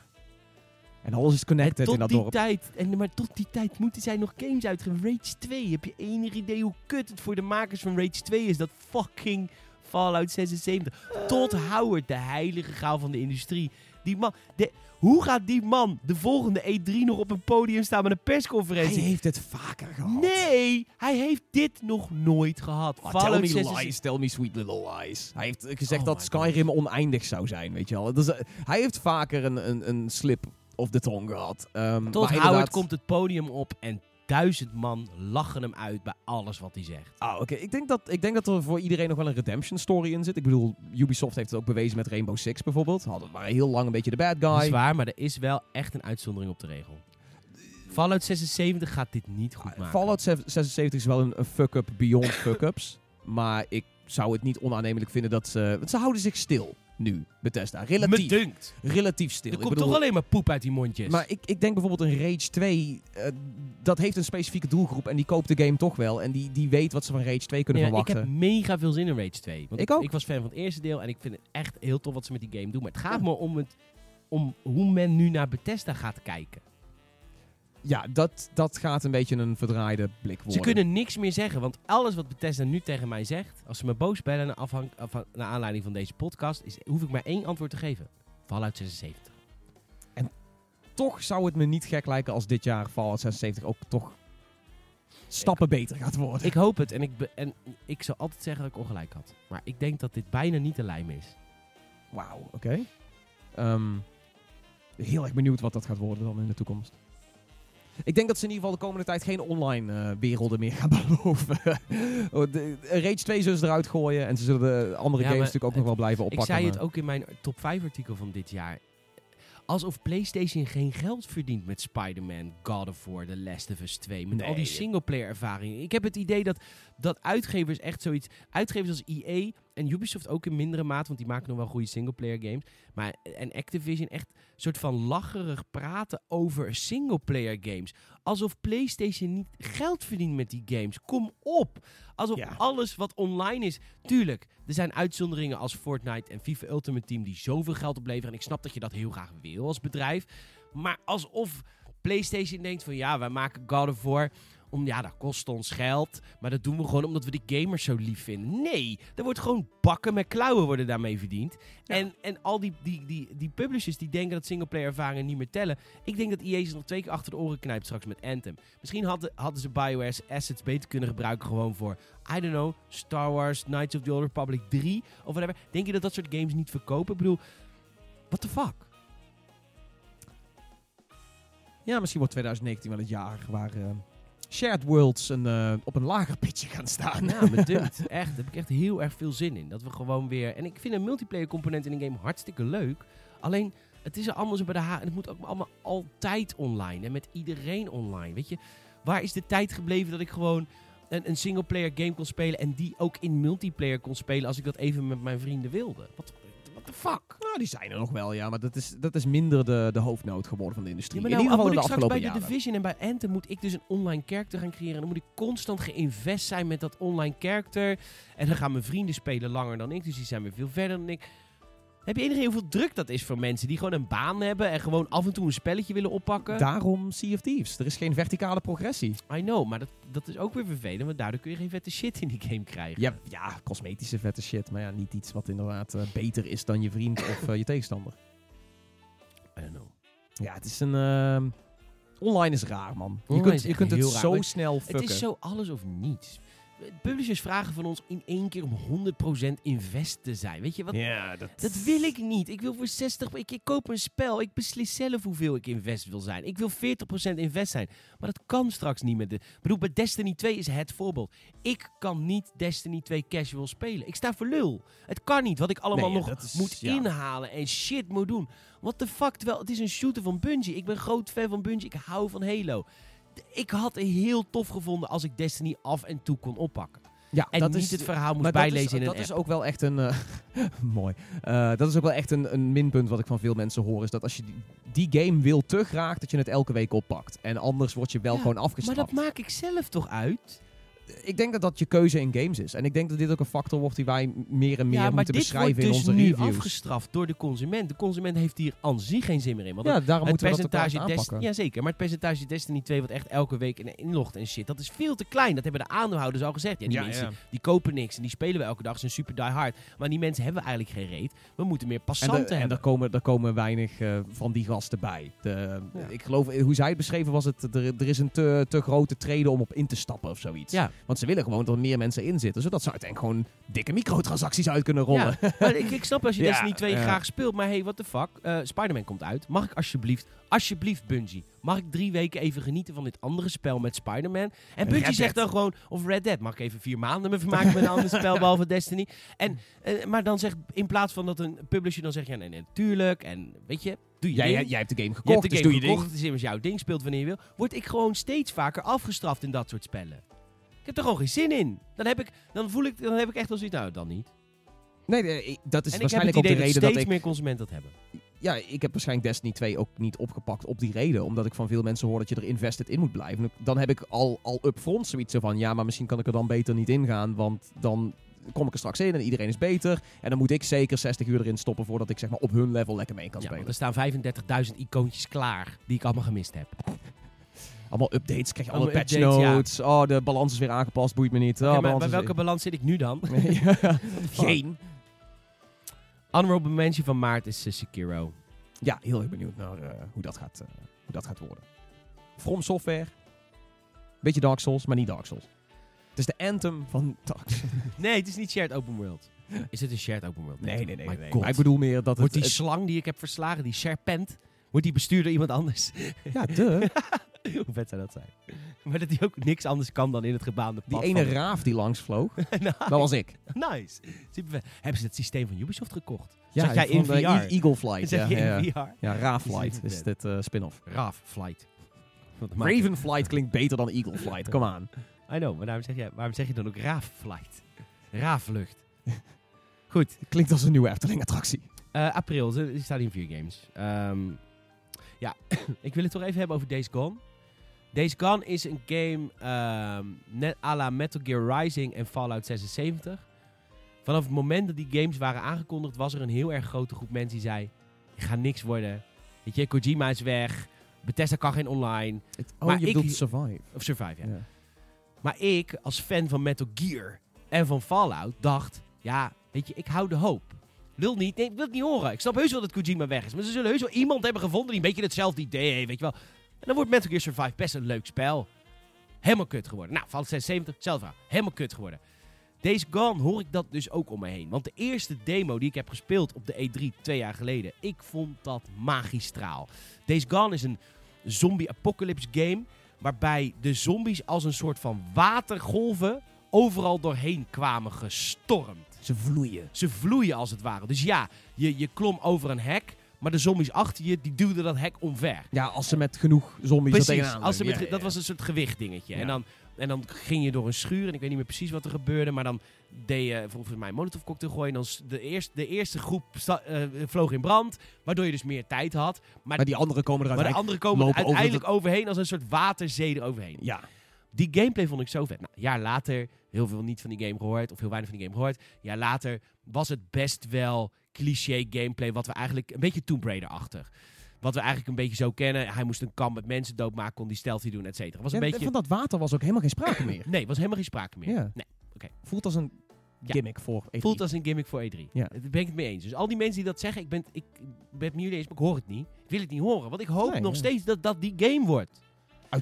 En alles is connected En in tot dat die dorp. tijd... En, maar tot die tijd moeten zij nog games uitgeven. Rage 2. Heb je enig idee hoe kut het voor de makers van Rage 2 is? Dat fucking Fallout 76. Todd Howard, de heilige graal van de industrie. Die man... De, hoe gaat die man de volgende E3 nog op een podium staan met een Hij persconferentie? heeft het vaker gehad. Nee, hij heeft dit nog nooit gehad. Oh, tell me 76 lies, tell me sweet little lies. Hij heeft gezegd Oh dat Skyrim oneindig zou zijn, weet je wel. Dus, hij heeft vaker een, een, een slip of the tongue gehad. Ehm, Todd maar Howard komt het podium op en duizend man lachen hem uit bij alles wat hij zegt. Ah, oké. Ik, denk dat, ik denk dat er voor iedereen nog wel een redemption story in zit. Ik bedoel, Ubisoft heeft het ook bewezen met Rainbow Six bijvoorbeeld. Hadden maar heel lang een beetje de bad Dat is guy. waar, maar er is wel echt een uitzondering op de regel. Fallout 76 gaat dit niet goed maken. Ah, Fallout 76 is wel een, een fuck-up beyond fuck-ups. maar ik zou het niet onaannemelijk vinden dat ze... Want ze houden zich stil nu, Bethesda. Me Relatief, dunkt. relatief stil. Er Ik komt bedoel, toch alleen maar poep uit die mondjes. Maar ik, ik denk bijvoorbeeld een Rage 2, eh, dat heeft een specifieke doelgroep en die koopt de game toch wel. En die, die weet wat ze van Rage 2 kunnen Nee, maar ik verwachten. heb mega veel zin in Rage 2. Want Ik ook. Ik was fan van het eerste deel en ik vind het echt heel tof wat ze met die game doen. Maar het gaat me om, het, om hoe men nu naar Bethesda gaat kijken. Ja, dat, dat gaat een beetje een verdraaide blik worden. Ze kunnen niks meer zeggen, want alles wat Bethesda nu tegen mij zegt, als ze me boos bellen naar, afhang, afhang- naar aanleiding van deze podcast, is, hoef ik maar één antwoord te geven. Fallout 76. Toch zou het me niet gek lijken als dit jaar Fallout 76 ook toch stappen beter gaat worden. Ik hoop het en ik, en ik zal altijd zeggen dat ik ongelijk had. Maar ik denk dat dit bijna niet de lijm is. Wauw, oké. Ehm, heel erg benieuwd wat dat gaat worden dan in de toekomst. Ik denk dat ze in ieder geval de komende tijd geen online eh, werelden meer gaan beloven. Oh, de, Rage 2 zullen ze eruit gooien en ze zullen de andere Ja, games natuurlijk ook nog wel blijven Ik oppakken. zei het ook in mijn top 5 artikel van dit jaar. Alsof PlayStation geen geld verdient met Spider-Man, God of War, The Last of Us 2. Met al die singleplayer ervaringen. Ik heb het idee dat, dat uitgevers echt zoiets... Uitgevers als EA en Ubisoft ook in mindere mate, want die maken nog wel goede singleplayer games. Maar, en Activision echt soort van lacherig praten over singleplayer games. Alsof PlayStation niet geld verdient met die games. Kom op! Alsof Ja. alles wat online is... Tuurlijk, er zijn uitzonderingen als Fortnite en FIFA Ultimate Team die zoveel geld opleveren. En ik snap dat je dat heel graag wil als bedrijf. Maar alsof PlayStation denkt van ja, wij maken God of War om, ja, dat kost ons geld, maar dat doen we gewoon omdat we die gamers zo lief vinden. Nee, er wordt gewoon bakken met klauwen worden daarmee verdiend. En, en al die, die, die, die publishers die denken dat singleplayer ervaringen niet meer tellen. Ik denk dat EA ze nog twee keer achter de oren knijpt straks met Anthem. Misschien hadden, hadden ze BioWare's assets beter kunnen gebruiken gewoon voor, I don't know, Star Wars, Knights of the Old Republic 3 of whatever. Denk je dat dat soort games niet verkopen? Ik bedoel, what the fuck? Ja, misschien wordt 2019 wel het jaar waar eh, shared worlds een, eh, op een lager pitje gaan staan. Ja, me dunkt. Echt, daar heb ik echt heel erg veel zin in. Dat we gewoon weer... En ik vind een multiplayer component in een game hartstikke leuk. Alleen, het is er allemaal zo bij de ha... Het moet ook allemaal altijd online. En met iedereen online. Weet je, waar is de tijd gebleven dat ik gewoon een, een singleplayer game kon spelen... en die ook in multiplayer kon spelen als ik dat even met mijn vrienden wilde? Wat, the fuck? Nou, die zijn er nog wel, ja. Maar dat is, dat is minder de, de hoofdnood geworden van de industrie. Ja, maar in nou, ieder geval moet ik de straks bij de. Division en bij Anthem moet ik dus een online character gaan creëren. En dan moet ik constant geïnvest zijn met dat online character. En dan gaan mijn vrienden spelen langer dan ik, dus die zijn weer veel verder dan ik. Heb je enige idee hoeveel druk dat is voor mensen die gewoon een baan hebben en gewoon af en toe een spelletje willen oppakken? Daarom Sea of Thieves. Er is geen verticale progressie. I know, maar dat, dat is ook weer vervelend, want daardoor kun je geen vette shit in die game krijgen. Ja, ja, cosmetische vette shit. Maar ja, niet iets wat inderdaad eh, beter is dan je vriend of eh, je tegenstander. I don't know. Ja, het is een... ehm, online is raar, man. Je kunt, je kunt het raar. zo snel fucken. Het is zo alles of niets. Publishers vragen van ons in één keer om 100% invest te zijn. Weet je wat? Ja, dat... Dat wil ik niet. Ik wil voor 60... Ik, ik koop een spel. Ik beslis zelf hoeveel ik invest wil zijn. Ik wil 40% invest zijn. Maar dat kan straks niet met de... Ik bedoel, bij Destiny 2 is het voorbeeld. Ik kan niet Destiny 2 casual spelen. Ik sta voor lul. Het kan niet. Wat ik allemaal Nee, nog is- moet ja. inhalen en shit moet doen. What the fuck? Terwijl het is een shooter van Bungie. Ik ben groot fan van Bungie. Ik hou van Halo. Ik had het heel tof gevonden als ik Destiny af en toe kon oppakken. Ja, En dat niet is, het verhaal moest maar dat bijlezen is, in een dat app. is ook wel echt een... eh, mooi. Eh, dat is ook wel echt een, een minpunt wat ik van veel mensen hoor. Is dat als je die, die game wil te graag, dat je het elke week oppakt. En anders word je wel Ja, gewoon Maar afgestraft. dat maak ik zelf toch uit? Ik denk dat dat je keuze in games is. En ik denk dat dit ook een factor wordt die wij meer en meer ja, maar moeten dit beschrijven wordt dus in onze nu reviews. afgestraft door de consument. De consument heeft hier aan zich geen zin meer in. Want Ja, daarom het moeten we dat ook percentage wel Destiny, aanpakken. ja zeker, maar het percentage Destiny 2 wat echt elke week in- inlogt en shit, dat is veel te klein. Dat hebben de aandeelhouders al gezegd. Ja, die Ja, mensen ja. die kopen niks en die spelen we elke dag, zijn super die hard. Maar die mensen hebben eigenlijk geen reet. We moeten meer En, passanten de- en hebben. er, komen, er komen weinig eh, van die gasten bij. De, Ja. Ik geloof, hoe zij het beschreven was, het, er, er is een te, te grote trede om op in te stappen of zoiets. ja, Want ze willen gewoon dat er meer mensen in zitten, zodat ze uiteindelijk gewoon dikke microtransacties uit kunnen rollen. Ja, maar ik, ik snap als je Destiny 2 ja. graag speelt, maar hey, what the fuck. Eh Spider-Man komt uit. Mag ik alsjeblieft, alsjeblieft Bungie, mag ik drie weken even genieten van dit andere spel met Spider-Man? En Bungie Red zegt dan gewoon, of Red Dead, mag ik even vier maanden me vermaken met een ander spel behalve Destiny? En, eh, maar dan zegt, in plaats van dat een publisher dan zegt, ja nee, nee, natuurlijk, en weet je, doe je Jij, jij, jij hebt de game je gekocht, hebt de dus game doe je gekocht, het is immers jouw ding, speelt wanneer je wil. Word ik gewoon steeds vaker afgestraft in dat soort spellen. Ik heb er gewoon geen zin in. Dan, heb ik, dan voel ik, dan heb ik echt wel zoiets, nou dan niet. Nee, dat is en waarschijnlijk ook de dat reden steeds dat ik... meer consumenten dat hebben. Ja, ik heb waarschijnlijk Destiny 2 ook niet opgepakt op die reden. Omdat ik van veel mensen hoor dat je er invested in moet blijven. Dan heb ik al, al upfront zoiets zo van... Ja, maar misschien kan ik er dan beter niet in gaan. Want dan kom ik er straks in en iedereen is beter. En dan moet ik zeker 60 uur erin stoppen... voordat ik zeg maar op hun level lekker mee kan Ja, spelen. er staan 35.000 icoontjes klaar die ik allemaal gemist heb. Allemaal updates, krijg je alle patch updates, ja. notes. Oh, de balans is weer aangepast, boeit me niet. Oh, maar bij welke balans zit ik nu dan? Geen. Honorable mention van maart is eh, Sekiro. Ja, heel erg benieuwd naar eh, hoe, dat gaat, eh, hoe dat gaat worden. From Software. Beetje Dark Souls, maar niet Dark Souls. Het is de anthem van Dark Souls. Nee, het is niet shared open world. Is het een shared open world? Nee, nee, nee. Nee. Maar ik bedoel meer dat het... Wordt die het- slang die ik heb verslagen, die serpent, wordt die bestuurd door iemand anders? ja, de. Hoe vet zou dat zijn? Maar dat hij ook niks anders kan dan in het gebaande Die pad ene van- raaf die langs vloog, nice. dat was ik. nice. Super vet. Hebben ze het systeem van Ubisoft gekocht? Ja, Zat jij in van, eh, VR? E- Eagle Flight. Zeg Ja, je ja, in. VR? ja Raaf Flight is dit eh, spin-off. Raaf Flight. Raven Flight klinkt beter dan Eagle Flight, kom aan. I know, maar waarom zeg je, waarom zeg je dan ook Raaf-flight? Raafvlucht. Goed, Klinkt als een nieuwe Efteling-attractie. eh, april, ze- die staat in vier games. Ehm, ja, ik wil het toch even hebben over Days Gone. Days Gone is een game ehm, net à la Metal Gear Rising en Fallout 76. Vanaf het moment dat die games waren aangekondigd, was er een heel erg grote groep mensen die zei... Ik ga niks worden. Weet je, Kojima is weg. Bethesda kan geen online. Het, oh, Maar je ik- Survive. Of Survive, ja. Ja. Maar ik, als fan van Metal Gear en van Fallout, dacht... Ja, weet je, ik hou de hoop. Wil niet, nee, ik wil het niet horen. Ik snap heus wel dat Kojima weg is. Maar ze zullen heus wel iemand hebben gevonden die een beetje hetzelfde idee heeft, weet je wel. En dan wordt Metal Gear Survive best een leuk spel. Helemaal kut geworden. Nou, Fallout 76, hetzelfde verhaal. Helemaal kut geworden. Deze Gone hoor ik dat dus ook om me heen. Want de eerste demo die ik heb gespeeld op de E3 twee jaar geleden, ik vond dat magistraal. Deze Gone is een zombie apocalypse game waarbij de zombies als een soort van watergolven overal doorheen kwamen gestormd. Ze vloeien. Ze vloeien als het ware. Dus ja, je, je klom over een hek, maar de zombies achter je, die duwden dat hek omver. Ja, als ze met genoeg zombies er Precies, tegenaan als ze met. Ja, dat was een soort gewichtdingetje. En, dan, en dan ging je door een schuur en ik weet niet meer precies wat er gebeurde, maar dan deed je volgens mij een molotov cocktail gooien. En dan de, eerste, de eerste groep sta- eh, vloog in brand, waardoor je dus meer tijd had. Maar, Maar die anderen komen eruit. maar de anderen komen over uiteindelijk overheen als een soort waterzee eroverheen. Ja, Die gameplay vond ik zo vet. Nou, een jaar later, heel veel niet van die game gehoord, of heel weinig van die game gehoord. Een jaar later was het best wel cliché gameplay, wat we eigenlijk een beetje Tomb Raider-achtig. Wat we eigenlijk een beetje zo kennen. Hij moest een kamp met mensen doodmaken, kon die stealthy doen, et cetera. Was een Ja, beetje... Van dat water was ook helemaal geen sprake meer. Nee, was helemaal geen sprake meer. Ja. Nee, Voelt als een Ja. gimmick voor E3. voelt als een gimmick voor E3. Ja. Daar ben ik het mee eens. Dus al die mensen die dat zeggen, ik ben, ik ben het met jullie eens, maar ik hoor het niet. Ik wil het niet horen, want ik hoop Nee, nog ja. steeds dat dat die game wordt.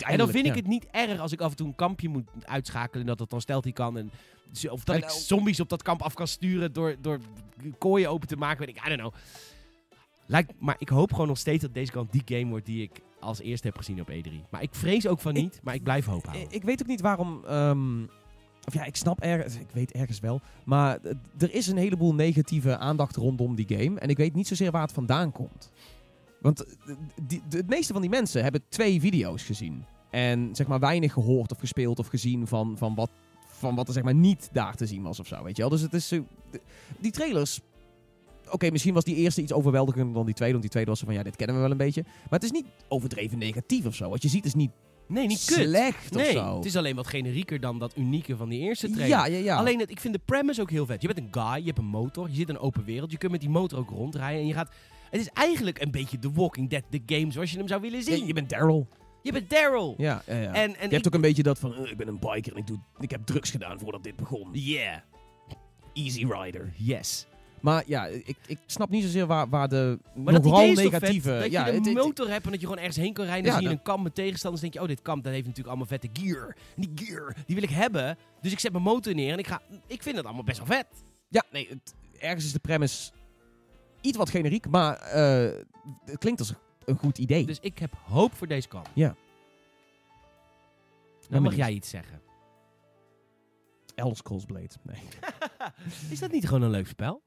En dan vind ik het niet erg als ik af en toe een kampje moet uitschakelen en dat het dan stelt hij kan. En, of dat En ik ook- zombies op dat kamp af kan sturen door, door kooien open te maken. Weet ik, I don't know. Lijkt, maar ik hoop gewoon nog steeds dat deze kant die game wordt die ik als eerste heb gezien op E3. Maar ik vrees ook van Ik- niet, maar ik blijf hoop Ik, houden. ik weet ook niet waarom. ehm, of ja, ik snap ergens. Ik weet ergens wel. Maar er is een heleboel negatieve aandacht rondom die game. En ik weet niet zozeer waar het vandaan komt. Want eh, die, de, het meeste van die mensen hebben twee video's gezien. En zeg maar weinig gehoord of gespeeld of gezien van, van, wat, van wat er zeg maar niet daar te zien was of zo. Weet je wel? Dus het is. die trailers. Oké, misschien was die eerste iets overweldigender dan die tweede. Want die tweede was van ja, dit kennen we wel een beetje. Maar het is niet overdreven negatief of zo. Wat je ziet is niet nee, niet kut. slecht of Nee, zo. het is alleen wat generieker dan dat unieke van die eerste trailer. Ja, ja, ja. Alleen, het, ik vind de premise ook heel vet. Je bent een guy, je hebt een motor, je zit in een open wereld. Je kunt met die motor ook rondrijden en je gaat... Het is eigenlijk een beetje The Walking Dead, de game zoals je hem zou willen Ja, zien. je bent Daryl. Je bent Daryl. Ja, ja, ja. En, en je ik- hebt ook een beetje dat van, eh, ik ben een biker en ik, doe, ik heb drugs gedaan voordat dit begon. Yeah. Easy Rider. Yes. Maar ja, ik, ik snap niet zozeer waar, waar de Maar dat nogal negatieve... vet, dat ja, je een motor hebt en dat je gewoon ergens heen kan rijden. Dan Ja, zie je dat- een kamp met tegenstanders. denk je, oh, dit kamp dat heeft natuurlijk allemaal vette gear. En die gear, die wil ik hebben. Dus ik zet mijn motor neer en ik ga... Ik vind het allemaal best wel vet. ja, nee, het- ergens is de premise iets wat generiek, maar eh, het klinkt als een goed idee. Dus ik heb hoop voor deze kamp. Ja. Dan mag benieuwd. jij iets zeggen. Elder Scrolls Blade. Nee, Is dat niet gewoon een leuk spel?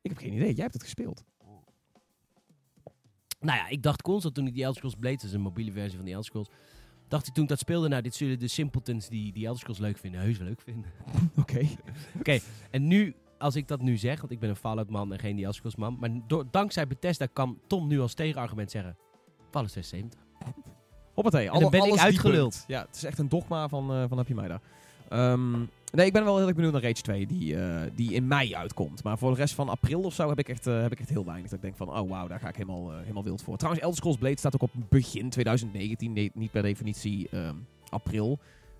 ik heb geen idee. Jij hebt het gespeeld. Nou ja, ik dacht constant toen ik die Elder Scrolls Blade, dat is een mobiele versie van die Elder Scrolls, dacht ik toen ik dat speelde, nou, dit zullen de simpletons die die Elder Scrolls leuk vinden, heus leuk vinden. Oké. En nu, als ik dat nu zeg, want ik ben een Fallout man en geen die Elder Scrolls man, maar door, dankzij Bethesda kan Tom nu als tegenargument zeggen, Fallout 76. Hoppatee, En dan ben ik uitgeluld. Ja, het is echt een dogma van, eh, van heb je mij daar. Ehm, nee, ik ben wel heel erg benieuwd naar Rage 2, die, eh, die in mei uitkomt. Maar voor de rest van april of zo heb ik echt, eh, heb ik echt heel weinig. Dat ik denk van, oh wauw, daar ga ik helemaal, helemaal wild voor. Trouwens, Elder Scrolls Blade staat ook op begin 2019. Nee, niet per definitie ehm, april.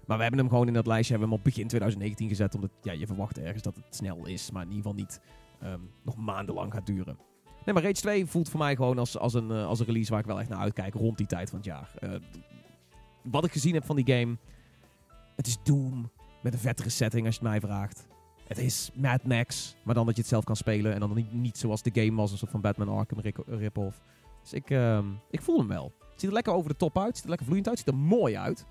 Maar we hebben hem gewoon in dat lijstje hebben we hem op begin 2019 gezet. Omdat ja, je verwacht ergens dat het snel is. Maar in ieder geval niet ehm, nog maandenlang gaat duren. Nee, maar Rage 2 voelt voor mij gewoon als, als, een, eh, als een release waar ik wel echt naar uitkijk rond die tijd van het jaar. Eh, wat ik gezien heb van die game, het is Doom met een vettere setting als je het mij vraagt. Het is Mad Max, maar dan dat je het zelf kan spelen en dan niet, niet zoals de game was, een van Batman Arkham rip- rip-off. Dus ik, ehm, ik voel hem wel. Het ziet er lekker over de top uit, het ziet er lekker vloeiend uit, ziet er mooi uit.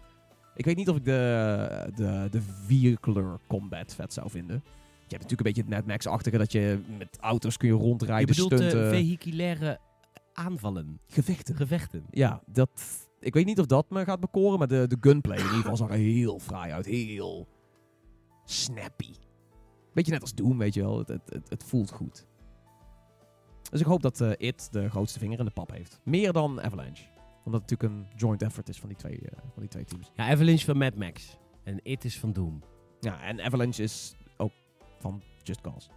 Ik weet niet of ik de, de, de vehicular combat vet zou vinden. Je hebt natuurlijk een beetje het Mad Max-achtige dat je met auto's kun je Je rondrijden, bedoelt eh, stunten, vehiculaire aanvallen, gevechten. gevechten. Ja, dat, ik weet niet of dat me gaat bekoren, maar de, de gunplay in ieder geval zag er heel fraai uit. Heel snappy. Beetje net als Doom, weet je wel. Het, het, het, het voelt goed. Dus ik hoop dat eh, It de grootste vinger in de pap heeft. Meer dan Avalanche. Omdat het natuurlijk een joint effort is van die twee, eh, van die twee teams. Ja, Avalanche van Mad Max. En It is van Doom. Ja, en Avalanche is ook van Just Cause.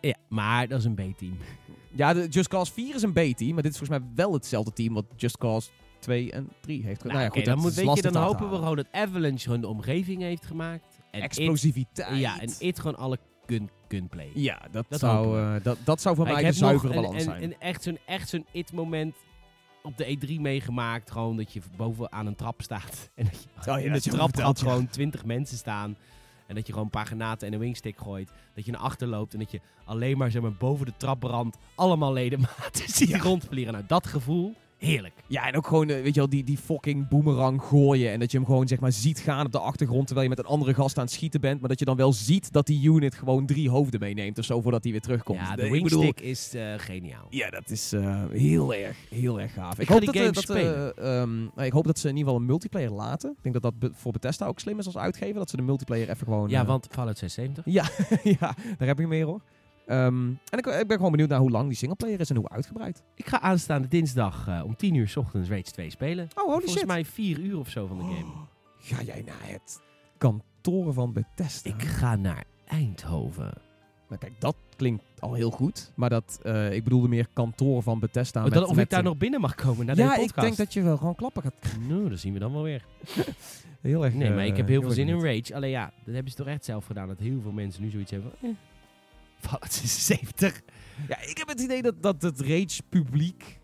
Ja, maar dat is een B-team. Ja, de Just Cause 4 is een B-team, maar dit is volgens mij wel hetzelfde team wat Just Cause 2 en 3 heeft. Nou, nou ja, goed, dan, moet, weet je, dan hopen we gewoon dat Avalanche gewoon de omgeving heeft gemaakt. En It, Explosiviteit. ja, en It gewoon alle gun, gunplay. Ja, dat, Dat zou, eh, dat, dat zou voor mij de zuivere balans zijn. een echt zo'n echt zo'n it-moment op de E3 meegemaakt. Gewoon dat je boven aan een trap staat. En dat je Oh ja, in de trap vertelt, gewoon ja. gewoon twintig mensen staan. En dat je gewoon een paar granaten en een wingstick gooit. Dat je naar achter loopt en dat je alleen maar, zeg maar boven de trapbrand allemaal ledematen ziet rondvliegen. Nou, dat gevoel, heerlijk. Ja, en ook gewoon, eh, weet je wel, die, die fucking boomerang gooien. En dat je hem gewoon, zeg maar, ziet gaan op de achtergrond. Terwijl je met een andere gast aan het schieten bent. Maar dat je dan wel ziet dat die unit gewoon drie hoofden meeneemt of zo. Voordat hij weer terugkomt. Ja, de Ik wingstick bedoel, is eh, geniaal. Ja, dat is eh, heel erg, heel erg gaaf. Ik, hoop die dat, game dat, spelen. eh, ehm, nou, ik hoop dat ze in ieder geval een multiplayer laten. Ik denk dat dat voor Bethesda ook slim is als uitgever. Dat ze de multiplayer even gewoon... Ja, want Fallout 76. Ja, ja, daar heb ik meer hoor. Ehm, en ik, ik ben gewoon benieuwd naar hoe lang die singleplayer is en hoe uitgebreid. Ik ga aanstaande dinsdag eh, om 10 uur 's ochtends Rage 2 spelen. Oh, holy Volgens mij 4 uur of zo van de game. Ga jij naar het kantoren van Bethesda? Ik ga naar Eindhoven. Nou, kijk, dat klinkt al heel goed. Maar dat, eh, ik bedoelde meer kantoor van Bethesda. Oh, met, of met ik daar een- nog binnen mag komen naar Ja, de ik podcast. denk dat je wel gewoon klappen gaat. Nou, dat zien we dan wel weer. Heel erg. Nee, maar eh, ik heb heel veel zin in. Rage. Alleen ja, dat hebben ze toch echt zelf gedaan. Dat heel veel mensen nu zoiets hebben van... Eh, Fallout 76. Ja, ik heb het idee dat, dat het Rage-publiek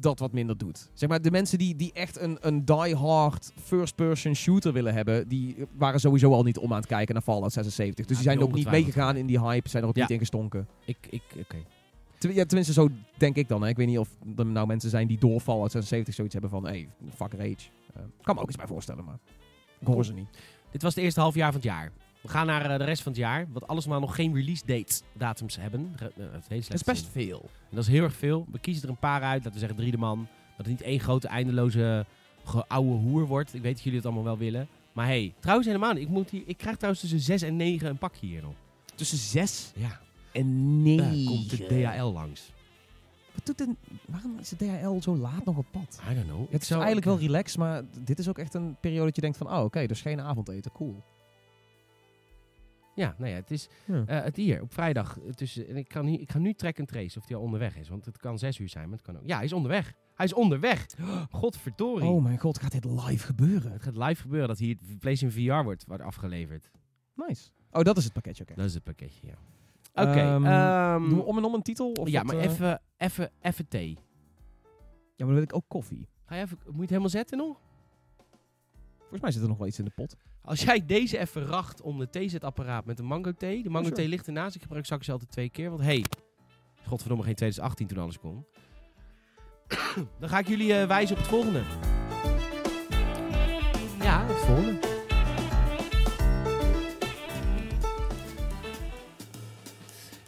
dat wat minder doet. Zeg maar, de mensen die, die echt een, een die-hard first-person shooter willen hebben, die waren sowieso al niet om aan het kijken naar Fallout 76. Dus Ja, die zijn ook niet meegegaan in die hype, zijn er ook Ja. niet in gestonken. Ik, ik, oké. Ten- ja, tenminste, zo denk ik dan. Hè. Ik weet niet of er nou mensen zijn die door Fallout 76 zoiets hebben van, hey, fuck Rage. Eh, kan me ook eens bij voorstellen, maar ik hoor ze niet. Dit was het eerste half jaar van het jaar. We gaan naar eh, de rest van het jaar. Wat alles maar nog geen release dates datums hebben. Eh, Dat is best veel. En dat is heel erg veel. We kiezen er een paar uit. Laten we zeggen drie de man. Dat het niet één grote eindeloze oude hoer wordt. Ik weet dat jullie het allemaal wel willen. Maar hey, trouwens helemaal niet. Ik, moet hier, ik krijg trouwens tussen 6 en 9 een pakje hier nog. Tussen 6 Ja, en 9. daar komt de DHL langs. Wat doet de, waarom is de DHL zo laat nog op pad? I don't know. Het is eigenlijk wel relaxed, maar dit is ook echt een periode dat je denkt van, oh oké, dus geen avondeten, cool. Ja, nou ja, het is Ja. eh, het hier op vrijdag. eh, Tussen, en ik, kan niet, ik ga nu track en trace of hij al onderweg is. Want het kan 6 uur zijn, maar het kan ook. Ja, hij is onderweg. Hij is onderweg. Godverdorie. Oh mijn god, gaat dit live gebeuren? Het gaat live gebeuren dat hier het PlayStation VR wordt, wordt afgeleverd. Nice. Oh, dat is het pakketje, oké. Dat is het pakketje, ja. Oké. Ehm, ehm, Doen we om en om een titel? Of ja, wat, maar eh? even, even, even thee. Ja, maar dan wil ik ook koffie. Ga je even, moet je het helemaal zetten nog? Volgens mij zit er nog wel iets in de pot. Als jij deze even racht om de theezetapparaat met de mango thee. De mango sure. thee ligt ernaast. Ik gebruik zakjes altijd twee keer. Want hey, godverdomme geen 2018 toen alles kon. Dan ga ik jullie eh, wijzen op het volgende. Ja, het volgende.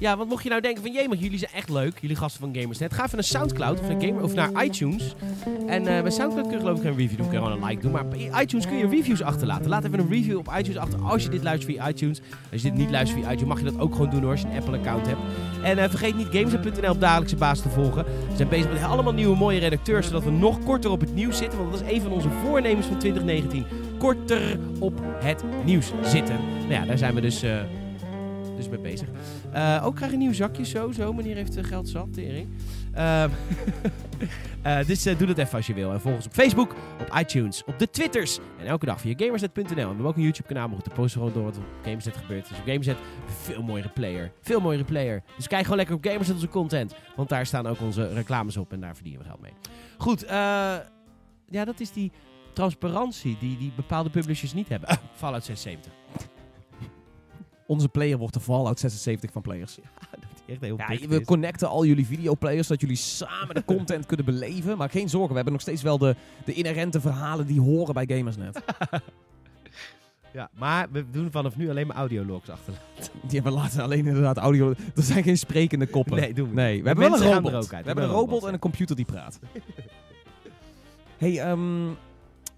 Ja, want mocht je nou denken van, jee, jullie zijn echt leuk, jullie gasten van Gamersnet. Ga even naar Soundcloud of naar, Gamer, of naar iTunes. En eh, bij Soundcloud kun je geloof ik geen review doen, kun je gewoon een like doen. Maar bij iTunes kun je reviews achterlaten. Laat even een review op iTunes achter als je dit luistert via iTunes. Als je dit niet luistert via iTunes, mag je dat ook gewoon doen hoor, als je een Apple-account hebt. En eh, vergeet niet Gamersnet.nl op dagelijkse basis te volgen. We zijn bezig met allemaal nieuwe mooie redacteurs, zodat we nog korter op het nieuws zitten. Want dat is een van onze voornemens van 2019. Korter op het nieuws zitten. Nou ja, daar zijn we dus... eh, dus mee bezig. Eh, ook krijg een nieuw zakje, zo, zo. Meneer heeft eh, geld zat, tering. Ehm, eh, dus doe dat even als je wil. En volg ons op Facebook, op iTunes, op de Twitters. En elke dag via Gamersnet.nl. En we hebben ook een YouTube kanaal, maar de posten gewoon door wat op Gamersnet gebeurt. Dus op Gamersnet, veel mooiere player. Veel mooiere player. Dus kijk gewoon lekker op Gamersnet onze content. Want daar staan ook onze reclames op en daar verdienen we geld mee. Goed, ja, dat is die transparantie die, die bepaalde publishers niet hebben. Fallout 76. Onze player wordt de Fallout 76 van players. Dat hij echt heel Ja, we is. connecten al jullie videoplayers, zodat jullie samen de content kunnen beleven. Maar geen zorgen, we hebben nog steeds wel de, de inherente verhalen die horen bij Gamersnet. Ja, maar we doen vanaf nu alleen maar audiologs achter. Die hebben laten alleen inderdaad audio. Er zijn geen sprekende koppen. Nee, doen we Nee, we hebben wel een robot. er ook uit. We hebben een robot en een computer die praat. hey, ehm,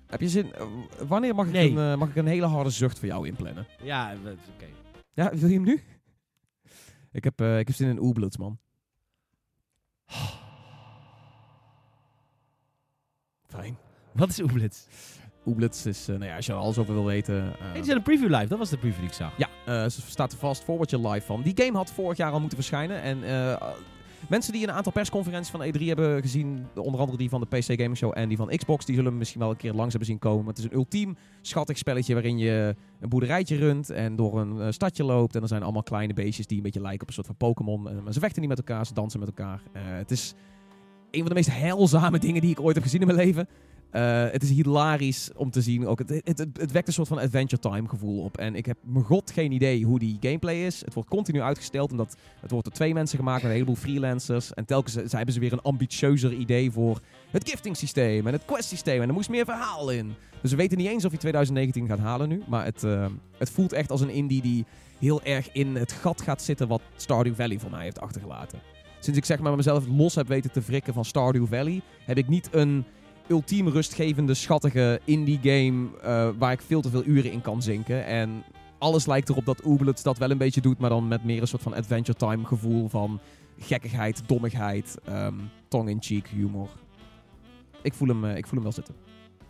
heb je zin? eh, wanneer mag ik, Nee. een, eh, mag ik een hele harde zucht voor jou inplannen? Ja, we- oké. Ja, wil je hem nu? Ik heb, eh, ik heb zin in Oeblets, man. Fijn. Wat is Oeblitz? Oeblets is, eh, nou ja, als je er alles over wil weten. Hey, die zijn een preview live. Dat was de preview die ik zag. Ja, eh, ze staat er vast forwardje live van. Die game had vorig jaar al moeten verschijnen. En Mensen die een aantal persconferenties van E3 hebben gezien, onder andere die van de PC Gaming Show en die van Xbox, die zullen misschien wel een keer langs hebben zien komen. Het is een ultiem schattig spelletje waarin je een boerderijtje runt en door een eh, stadje loopt. En er zijn allemaal kleine beestjes die een beetje lijken op een soort van Pokémon. Eh, maar ze vechten niet met elkaar, ze dansen met elkaar. Eh, het is een van de meest heilzame dingen die ik ooit heb gezien in mijn leven. Eh, het is hilarisch om te zien. Ook het, het, het, het wekt een soort van Adventure Time gevoel op. En ik heb mijn god geen idee hoe die gameplay is. Het wordt continu uitgesteld. Omdat het wordt door twee mensen gemaakt een heleboel freelancers. En telkens ze hebben ze weer een ambitieuzer idee voor het gifting systeem en het quest systeem. En er moest meer verhaal in. Dus we weten niet eens of je 2019 gaat halen nu. Maar het, eh, het voelt echt als een indie die heel erg in het gat gaat zitten wat Stardew Valley voor mij heeft achtergelaten. Sinds ik zeg maar mezelf los heb weten te wrikken van Stardew Valley, heb ik niet een ultiem rustgevende, schattige indie game eh, waar ik veel te veel uren in kan zinken. En alles lijkt erop dat Ooblet dat wel een beetje doet, maar dan met meer een soort van Adventure Time gevoel van gekkigheid, dommigheid, ehm tongue-in-cheek humor. Ik voel, hem, eh, ik voel hem wel zitten.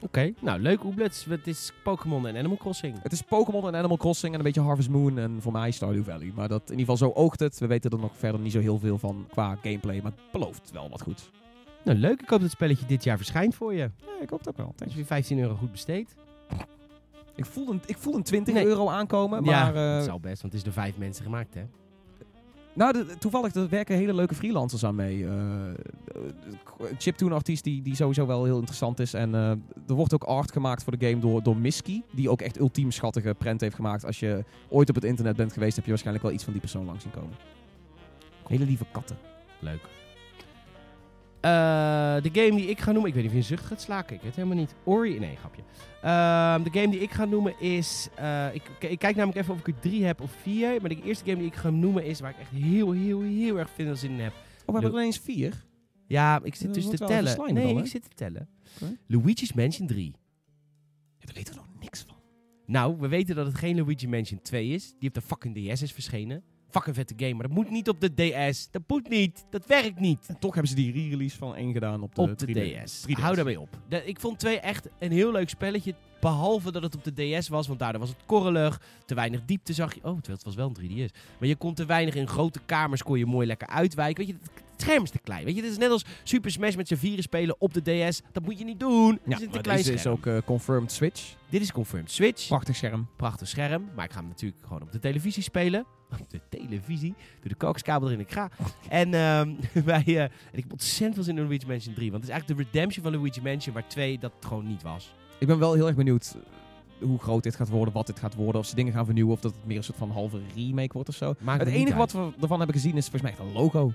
Oké, nou leuk Oeblets. Het is Pokémon en Animal Crossing. Het is Pokémon en Animal Crossing en een beetje Harvest Moon en voor mij Stardew Valley. Maar dat, in ieder geval zo oogt het. We weten er nog verder niet zo heel veel van qua gameplay, maar het belooft wel wat goed. Nou leuk, ik hoop dat het spelletje dit jaar verschijnt voor je. Ja, ik hoop ook wel. Als je weer 15 euro goed besteedt. Ik voel een, ik voel een 20 Nee. euro aankomen, ja, maar... eh, dat zal best, want het is door vijf mensen gemaakt hè. Nou, de- toevallig, er werken hele leuke freelancers aan mee. Een chiptune-artiest die, die sowieso wel heel interessant is. En eh, er wordt ook art gemaakt voor de game door, door Misky. Die ook echt ultiem schattige prent heeft gemaakt. Als je ooit op het internet bent geweest, heb je waarschijnlijk wel iets van die persoon langs zien komen. Hele lieve katten. Leuk. Eh, de game die ik ga noemen, ik weet niet of je een zucht gaat slaken, ik weet het helemaal niet. Ori, nee, grapje. Ehm, de game die ik ga noemen is, eh, ik, ik kijk namelijk even of ik er drie heb of vier. Maar de eerste game die ik ga noemen is waar ik echt heel, heel, heel erg veel zin in heb. Oh, we hebben er ineens vier. Ja, ik zit dus te tellen. Nee, ik zit te tellen. Luigi's Mansion 3. Ja, daar weten we nog niks van. Nou, we weten dat het geen Luigi Mansion 2 is. Die op de fucking DS is verschenen. Fucking vette game, maar dat moet niet op de DS. Dat moet niet. Dat werkt niet. En toch hebben ze die re-release van één gedaan op de, op de 3D. DS. 3DS. Hou daarmee op. De- ik vond 2 echt een heel leuk spelletje. Behalve dat het op de DS was, want daardoor was het korrelig. Te weinig diepte zag je. Oh, het was wel een 3DS. Maar je kon te weinig in grote kamers, kon je mooi lekker uitwijken. Weet je, het scherm is te klein. Weet je, het is net als Super Smash met z'n vieren spelen op de DS. Dat moet je niet doen. Ja, is een te maar klein deze is ook eh, confirmed Switch. Dit is confirmed Switch. Prachtig scherm. Prachtig scherm. Maar ik ga hem natuurlijk gewoon op de televisie spelen. Op de televisie. Doe de kookskabel erin, ik ga. En ehm wij, eh, en ik heb ontzettend veel zin in Luigi Mansion 3. Want het is eigenlijk de redemption van Luigi Mansion, waar 2 dat gewoon niet was. Ik ben wel heel erg benieuwd eh, hoe groot dit gaat worden, wat dit gaat worden. Of ze dingen gaan vernieuwen of dat het meer een soort van halve remake wordt of zo. Het enige uit. wat we ervan hebben gezien is volgens mij echt een logo.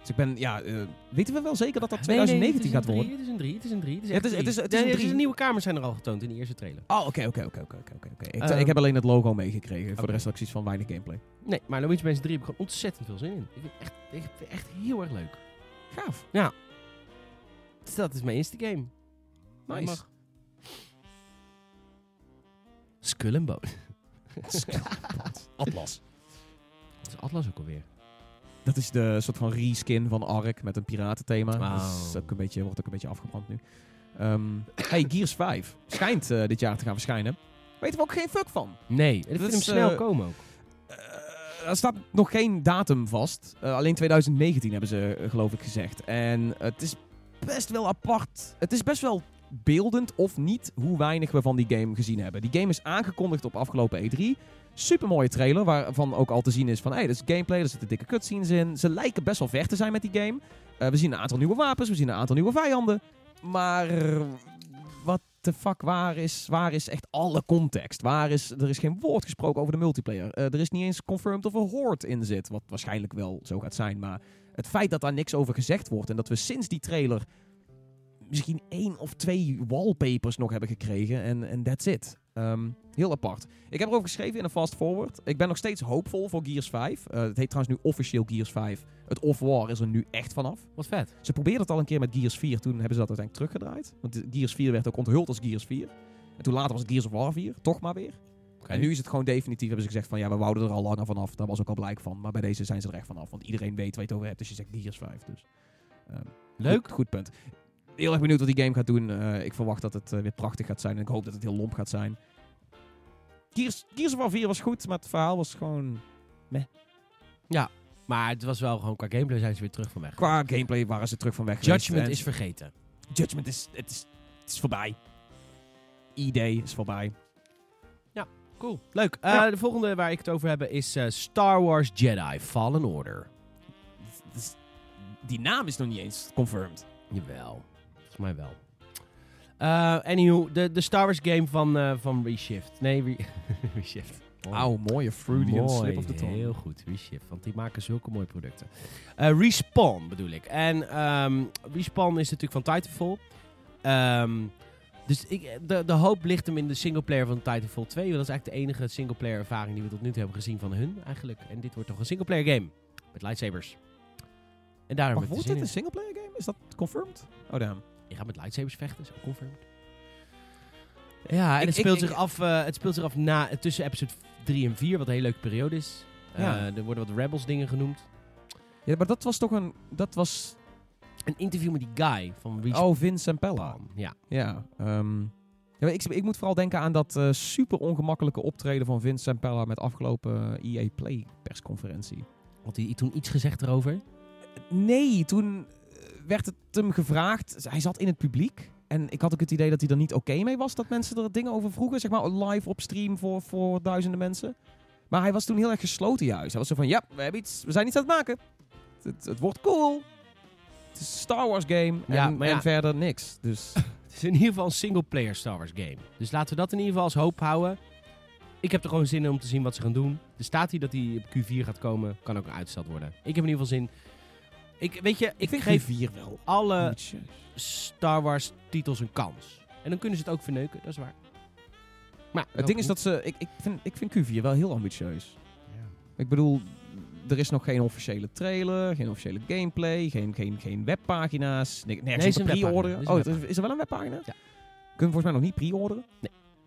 Dus ik ben, ja, eh, weten we wel zeker dat dat Nee, nee, 2019 het is gaat worden? Het is een 3, het is een 3. Het is, Ja, het is- het is- het drie. Nieuwe kamers zijn er al getoond in de eerste trailer. Oh, oké, oké, oké, oké, oké, oké. Ik, Ehm. ik heb alleen het logo meegekregen. Voor de rest had ik zoiets van weinig gameplay. Nee, maar Luigi Mansion 3 heb ik gewoon ontzettend veel zin in. Ik vind het echt, echt heel erg leuk. Gaaf. Dus dat is mijn eerste game. Nice. Skull and Bone. Atlas. Is Atlas ook alweer. Dat is de soort van reskin van Ark met een piratenthema. Dat is ook een beetje, wordt ook een beetje afgebrand nu. Ehm, hey, Gears 5 schijnt eh, dit jaar te gaan verschijnen. Weten we ook geen fuck van. Nee, ik Dat vind hem snel eh, komen ook. Eh, er staat nog geen datum vast. Alleen 2019 hebben ze, geloof ik, gezegd. En het is best wel apart. Het is best wel beeldend of niet hoe weinig we van die game gezien hebben. Die game is aangekondigd op afgelopen E3. Super mooie trailer, waarvan ook al te zien is van... Hey, dat is gameplay, er zitten dikke cutscenes in. Ze lijken best wel ver te zijn met die game. Eh, we zien een aantal nieuwe wapens, we zien een aantal nieuwe vijanden. Maar wat de fuck, waar is, waar is echt alle context? Waar is, er is geen woord gesproken over de multiplayer. Eh, er is niet eens confirmed of er Horde in zit. Wat waarschijnlijk wel zo gaat zijn. Maar het feit dat daar niks over gezegd wordt. En dat we sinds die trailer misschien één of twee wallpapers nog hebben gekregen. En that's it. Ehm, heel apart. Ik heb erover geschreven in een fast forward. Ik ben nog steeds hoopvol voor Gears 5. Eh, het heet trouwens nu officieel Gears 5. Het off-war is er nu echt vanaf. Wat vet. Ze probeerden het al een keer met Gears 4. Toen hebben ze dat uiteindelijk teruggedraaid. Want Gears 4 werd ook onthuld als Gears 4. En toen later was het Gears of War 4. Toch maar weer. En nu is het gewoon definitief. Hebben ze gezegd van ja, we wouden er al langer vanaf. Daar was ook al blijk van. Maar bij deze zijn ze er echt vanaf. Want iedereen weet waar je het over hebt. Dus je zegt Gears 5. Dus, ehm, Leuk. Goed, goed punt. Heel erg benieuwd wat die game gaat doen. Eh, ik verwacht dat het eh, weer prachtig gaat zijn. En ik hoop dat het heel lomp gaat zijn. Gears, Gears of War 4 was goed. Maar het verhaal was gewoon... Maar het was wel gewoon qua gameplay zijn ze weer terug van weg. Qua gameplay waren ze terug van weg. Judgment En is vergeten. Judgment is, het is, het is voorbij. ID is voorbij. Cool. Leuk. Eh, Ja. De volgende waar ik het over heb is Star Wars Jedi Fallen Order. Die naam is nog niet eens confirmed. Jawel. Volgens mij wel. Eh anywho, de, de Star Wars game van, eh, van Reshift. Nee, Re Reshift. Auw, mooie Freudian Mooi, slip of the tongue. Heel goed, Reshift. Want die maken zulke mooie producten. Eh, Respawn bedoel ik. En ehm, Respawn is natuurlijk van Titanfall. Ehm, dus ik, de, de hoop ligt hem in de singleplayer van Titanfall 2. Want dat is eigenlijk de enige singleplayer ervaring die we tot nu toe hebben gezien van hun eigenlijk. En dit wordt toch een singleplayer game. Met lightsabers. En daarom Maar wordt dit zin een singleplayer game? Is dat confirmed? Oh, damn. Je gaat met lightsabers vechten, is ook confirmed. Ja, en Ik- het, speelt ik- zich af, eh, het speelt zich af na, tussen episode 3 en 4, wat een hele leuke periode is. Ja. Eh, er worden wat Rebels dingen genoemd. Ja, maar dat was toch een... Dat was... Een interview met die guy van Respawn. Oh, Vince Sampella. Ja. Ja, ehm, ja ik, ik moet vooral denken aan dat eh, super ongemakkelijke optreden van Vince Sampella met afgelopen EA Play persconferentie. Had hij toen iets gezegd erover? Nee, toen werd het hem gevraagd. Hij zat in het publiek. En ik had ook het idee dat hij er niet oké mee was dat mensen er dingen over vroegen. Zeg maar live op stream voor, voor duizenden mensen. Maar hij was toen heel erg gesloten juist. Hij was zo van, ja, we, hebben iets, we zijn iets aan het maken. Het, het, wordt cool. Het is een Star Wars game. Ja, en, maar ja. en verder niks. Dus Het is in ieder geval een single-player Star Wars game. Dus laten we dat in ieder geval als hoop houden. Ik heb er gewoon zin in om te zien wat ze gaan doen. Er staat hier dat hij op Q4 gaat komen. Kan ook uitgesteld worden. Ik heb in ieder geval zin. Ik, weet je, ik, ik vind geef vier wel. alle. Star Wars titels een kans. En dan kunnen ze het ook verneuken, dat is waar. Maar Het ding is dat ze... Ik, ik, vind, ik vind Q4 wel heel ambitieus. Ik bedoel, er is nog geen officiële trailer, geen officiële gameplay, geen, geen, geen webpagina's, ne- nergens Nee, is een pre-orderen. Is Oh, het is, er wel een webpagina? Ja. Kunnen we volgens mij nog niet pre-orderen.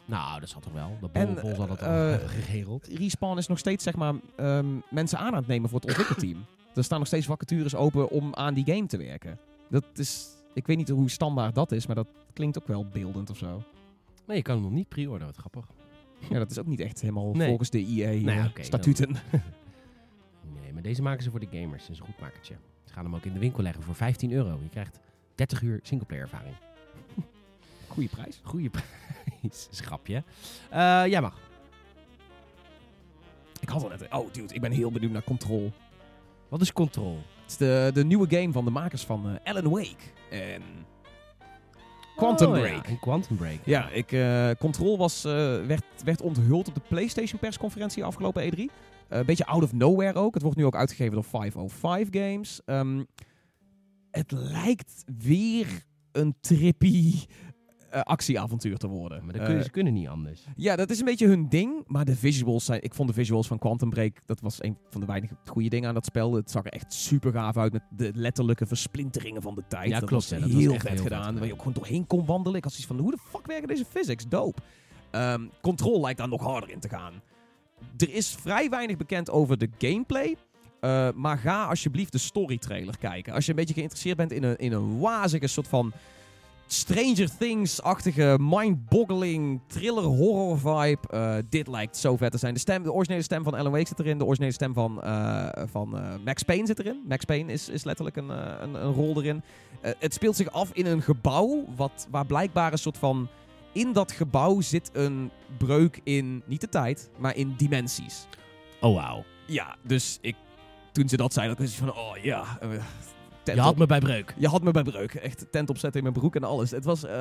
Nou, dat zal toch wel. De En, Bol zal dat al eh, geregeld. Respawn is nog steeds zeg maar, ehm, mensen aan aan het nemen voor het ontwikkelteam. er staan nog steeds vacatures open om aan die game te werken. Dat is... Ik weet niet hoe standaard dat is, maar dat klinkt ook wel beeldend of zo. Nee, je kan hem nog niet pre-orderen, wat grappig. Ja, dat is ook niet echt helemaal Nee. volgens de EA Nee, eh. Nee, maar deze maken ze voor de gamers. Dat is een goed makertje. Ze gaan hem ook in de winkel leggen voor 15 euro. Je krijgt 30 uur singleplayer ervaring. Goeie prijs. Goeie prijs. Schrapje. Eh jij mag. Ik had al net... Oh, dude, ik ben heel benieuwd naar Control. Wat is Control? Het is de, de nieuwe game van de makers van eh, Alan Wake en Quantum Oh, ja, Break. een Quantum Break. Ja, ik, eh, Control was, eh, werd, werd onthuld op de PlayStation persconferentie afgelopen E3. Eh, een beetje out of nowhere ook. Het wordt nu ook uitgegeven door 505 Games. Ehm, het lijkt weer een trippy actieavontuur te worden. Maar dat kunnen, Eh, ze kunnen niet anders. ja, dat is een beetje hun ding. Maar de visuals zijn... Ik vond de visuals van Quantum Break... Dat was een van de weinige goede dingen aan dat spel. Het zag er echt super gaaf uit. Met de letterlijke versplinteringen van de tijd. Ja, dat klopt, was. Dat was heel vet gedaan. gedaan. Waar je ook gewoon doorheen kon wandelen. Ik had zoiets van... Hoe de fuck werken deze physics? Dope. Ehm, Control lijkt daar nog harder in te gaan. Er is vrij weinig bekend over de gameplay. Eh, maar ga alsjeblieft de story trailer kijken. Als je een beetje geïnteresseerd bent in een, in een wazige soort van Stranger Things-achtige, mind-boggling, thriller-horror vibe. Eh, dit lijkt zo vet te zijn. De, stem, de originele stem van Alan Wake zit erin. De originele stem van, eh, van eh, Max Payne zit erin. Max Payne is, is letterlijk een, een, een rol erin. Het speelt zich af in een gebouw wat, waar blijkbaar een soort van... In dat gebouw zit een breuk in, niet de tijd, maar in dimensies. Oh, wauw. Ja, dus ik, toen ze dat zeiden, was ik van, oh ja... eh, tent Je had op- me bij breuk. je had me bij breuk. Echt tent opzetten in mijn broek en alles. Het was, eh,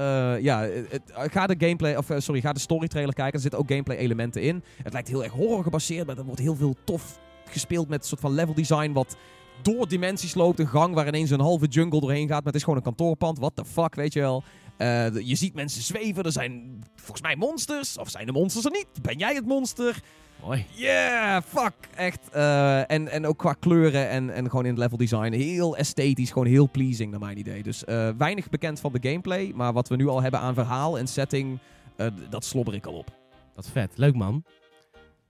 ja, het, ga de gameplay, of eh, sorry, ga de story trailer kijken. Er zitten ook gameplay elementen in. Het lijkt heel erg horror gebaseerd, maar er wordt heel veel tof gespeeld met een soort van level design wat door dimensies loopt. Een gang waar ineens een halve jungle doorheen gaat, maar het is gewoon een kantoorpand. What the fuck, weet je wel. Eh, je ziet mensen zweven, er zijn volgens mij monsters. Of zijn de monsters er niet? Ben jij het monster? Mooi. Yeah, fuck. Echt. eh, en, en ook qua kleuren en, en gewoon in het level design. Heel esthetisch, gewoon heel pleasing naar mijn idee. Dus eh, weinig bekend van de gameplay. Maar wat we nu al hebben aan verhaal en setting, eh, dat slobber ik al op. Wat vet. Leuk, man.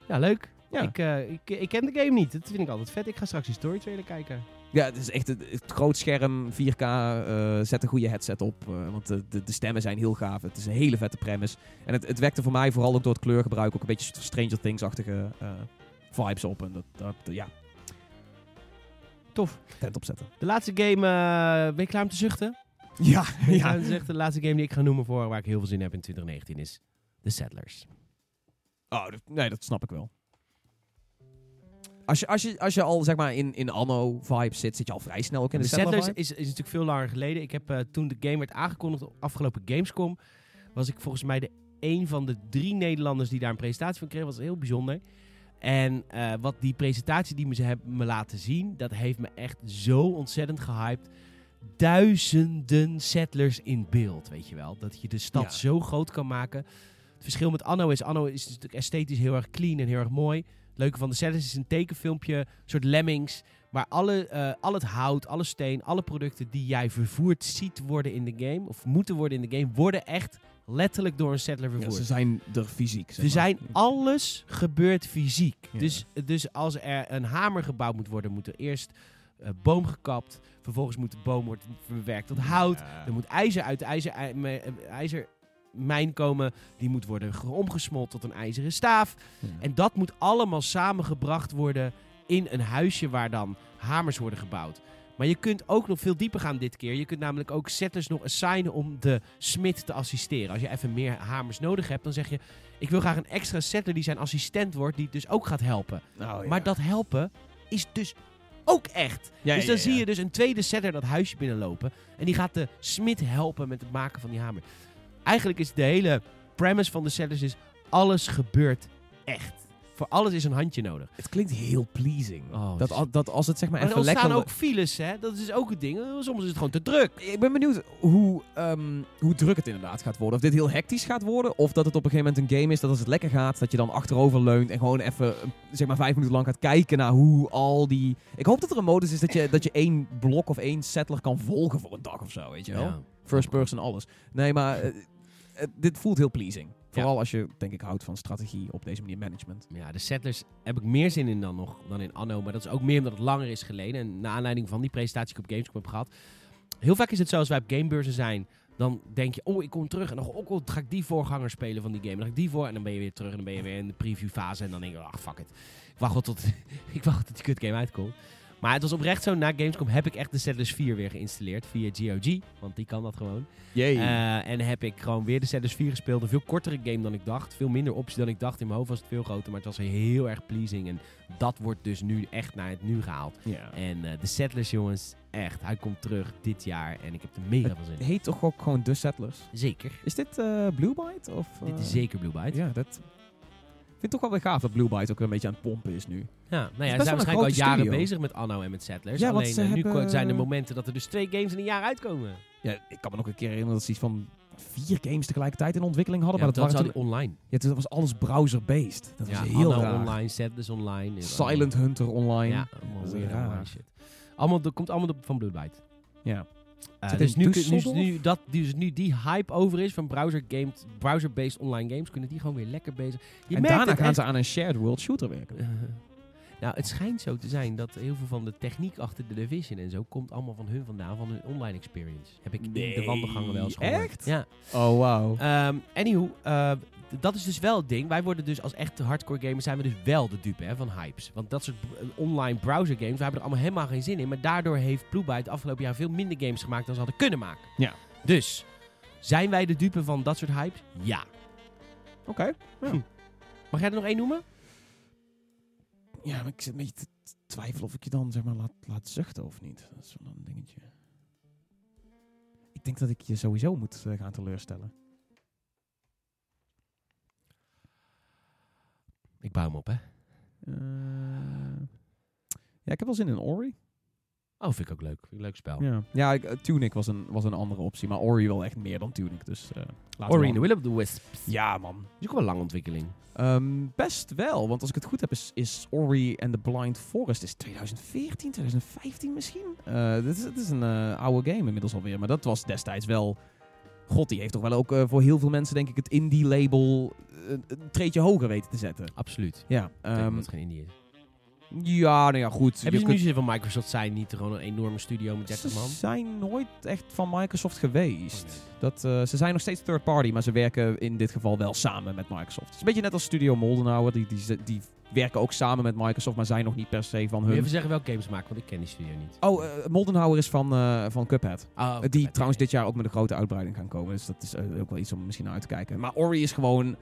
Ja, leuk. Ja. Ik, eh, ik, ik ken de game niet. Dat vind ik altijd vet. Ik ga straks die story trailer kijken. Ja, het is echt het, het groot scherm, 4K. eh, zet een goede headset op. eh, want de, de, de stemmen zijn heel gaaf. Het is een hele vette premise. En het, het wekte voor mij vooral ook door het kleurgebruik ook een beetje Stranger Things-achtige eh, vibes op. En dat, dat ja. Tof. tent opzetten. De laatste game, ben je klaar om te zuchten? Ja, Ben je klaar ja. te zuchten? De laatste game die ik ga noemen voor waar ik heel veel zin in heb in 2019 is The Settlers. Oh, nee, dat snap ik wel. Als je, als je, als je al zeg maar in, in anno-vibe zit, zit je al vrij snel ook in De de, Settlers Settler is, is natuurlijk veel langer geleden. Ik heb eh, toen de game werd aangekondigd op afgelopen Gamescom, was ik volgens mij de een van de drie Nederlanders die daar een presentatie van kreeg. was heel bijzonder. En eh, wat die presentatie die me ze hebben me laten zien, dat heeft me echt zo ontzettend gehyped. Duizenden settlers in beeld, weet je wel. Dat je de stad Ja. zo groot kan maken. Het verschil met Anno is, Anno is natuurlijk esthetisch heel erg clean en heel erg mooi. Leuke van de settlers is een tekenfilmpje, een soort lemmings. Maar alle, eh, al het hout, alle steen, alle producten die jij vervoerd ziet worden in de game, of moeten worden in de game, worden echt letterlijk door een settler Ja, vervoerd. ze zijn er fysiek. zeg maar. zijn alles gebeurt fysiek. Ja. Dus, dus als er een hamer gebouwd moet worden, moet er eerst eh, boom gekapt. Vervolgens moet de boom worden verwerkt tot hout. Ja. Er moet ijzer uit de ijzer, ij- ijzermijn komen. Die moet worden ge- omgesmolten tot een ijzeren staaf. Ja. En dat moet allemaal samengebracht worden in een huisje waar dan hamers worden gebouwd. Maar je kunt ook nog veel dieper gaan dit keer. Je kunt namelijk ook setters nog assignen om de smid te assisteren. Als je even meer hamers nodig hebt, dan zeg je... Ik wil graag een extra setter die zijn assistent wordt, die dus ook gaat helpen. Oh, ja. Maar dat helpen is dus ook echt. Ja, dus dan ja, zie je dus een tweede setter dat huisje binnenlopen. En die gaat de smid helpen met het maken van die hamer. Eigenlijk is de hele premise van de setters is... Alles gebeurt echt. Voor alles is een handje nodig. Het klinkt heel pleasing. Oh, dat, al- dat als het zeg maar Maar er even ontstaan lekker... ook files, hè? Dat is dus ook het ding. Soms is het gewoon te druk. Ik ben benieuwd hoe, ehm, hoe druk het inderdaad gaat worden. Of dit heel hectisch gaat worden. Of dat het op een gegeven moment een game is dat als het lekker gaat, dat je dan achterover leunt en gewoon even eh, zeg maar vijf minuten lang gaat kijken naar hoe al die... Ik hoop dat er een modus is dat je, dat je één blok of één settler kan volgen voor een dag of zo, weet je wel? First person, alles. Nee, maar eh, dit voelt heel pleasing. Vooral als je, denk ik, houdt van strategie op deze manier management. Ja, de Settlers heb ik meer zin in dan nog dan in Anno. Maar dat is ook meer omdat het langer is geleden. En na aanleiding van die presentatie die ik op Gamescom heb gehad. Heel vaak is het zo als wij op gamebeurzen zijn. Dan denk je, oh, ik kom terug. En dan oh, oh, ga ik die voorganger spelen van die game. Dan ga ik die voor. En dan ben je weer terug. En dan ben je weer in de previewfase. En dan denk je, ach, fuck it. Ik wacht tot, ik wacht tot die kut game uitkomt. Maar het was oprecht zo. Na Gamescom heb ik echt de Settlers 4 weer geïnstalleerd. Via GOG. Want die kan dat gewoon. Jee. Eh, en heb ik gewoon weer de Settlers 4 gespeeld. Een veel kortere game dan ik dacht. Veel minder opties dan ik dacht. In mijn hoofd was het veel groter. Maar het was heel erg pleasing. En dat wordt dus nu echt naar het nu gehaald. ja. En eh, de Settlers, jongens, echt. Hij komt terug dit jaar. En ik heb er mega veel zin Het in. heet toch ook gewoon The Settlers? Zeker. Is dit eh Blue Byte? Of, Dit is zeker Blue Byte. Ja, dat... Vind het toch wel weer gaaf dat Blue Byte ook een beetje aan het pompen is nu. nou ja, ze zijn waarschijnlijk al jaren studio. bezig met Anno en met Settlers. Ja, Alleen eh, nu hebben- zijn er momenten dat er dus twee games in een jaar uitkomen. Ja, ik kan me nog een keer herinneren dat ze iets van vier games tegelijkertijd in ontwikkeling hadden. Ja, maar dat, dat waren was toen, online. ja, toen was alles browser-based. Dat ja, was heel Anno raar. online, Settlers online. Silent Hunter online. Ja, allemaal Dat is weird raar. online shit. Allemaal, dat komt allemaal van Blue Byte. Ja. Dus, nu, dat, dus nu die hype over is van browser games, browser-based online games, kunnen die gewoon weer lekker bezig. Je en daarna gaan echt. ze aan een shared world shooter werken. Eh, nou, het schijnt zo te zijn dat heel veel van de techniek achter de Division en zo komt allemaal van hun vandaan, van hun online experience. Heb ik in de wandelgangen wel eens gehoord. echt? Ja. Oh, wauw. Ehm anywho, eh, dat is dus wel het ding. Wij worden dus als echte hardcore gamers zijn we dus wel de dupe hè, van hypes. Want dat soort b- online browser games, we hebben er allemaal helemaal geen zin in. Maar daardoor heeft Blue Byte afgelopen jaar veel minder games gemaakt dan ze hadden kunnen maken. Ja. Dus, zijn wij de dupe van dat soort hypes? Ja. Oké. Mag jij er nog één noemen? Ja, maar ik zit een beetje te te twijfelen of ik je dan zeg maar laat, laat zuchten of niet. Dat is wel een dingetje. Ik denk dat ik je sowieso moet eh, gaan teleurstellen. Ik bouw hem op, hè. Eh, ja, ik heb wel zin in Ori. Oh, vind ik ook leuk. Vind ik een leuk spel. Ja, ja ik, eh, Tunic was een, was een andere optie, maar Ori wel echt meer dan Tunic. Dus, eh Ori and the Will of the Wisps. Ja, man. is ook wel een lange ontwikkeling. Ehm, best wel, want als ik het goed heb, is, is Ori and the Blind Forest is 2014, 2015 misschien. Eh, dit is, dit is een oude game inmiddels alweer, maar dat was destijds wel... God, die heeft toch wel ook eh, voor heel veel mensen, denk ik, het indie-label eh, een treedje hoger weten te zetten. Absoluut. Ja, Ik denk ehm, dat het geen indie is. Ja, nou ja, goed. Hebben je ze nu zin van Microsoft zijn niet gewoon een enorme studio met 30 man? Ze zijn nooit echt van Microsoft geweest. Oké. Dat, eh, ze zijn nog steeds third party, maar ze werken in dit geval wel samen met Microsoft. Het is een beetje net als Studio Moldenhauer. Die, die, die werken ook samen met Microsoft, maar zijn nog niet per se van Wil je hun. even zeggen welke games maken, want ik ken die studio niet. Oh, eh, Moldenhauer is van, eh, van Cuphead. Oh, die trouwens dit jaar ook met een grote uitbreiding gaan komen. Dus dat is ook wel iets om misschien naar uit te kijken. Maar Ori is gewoon...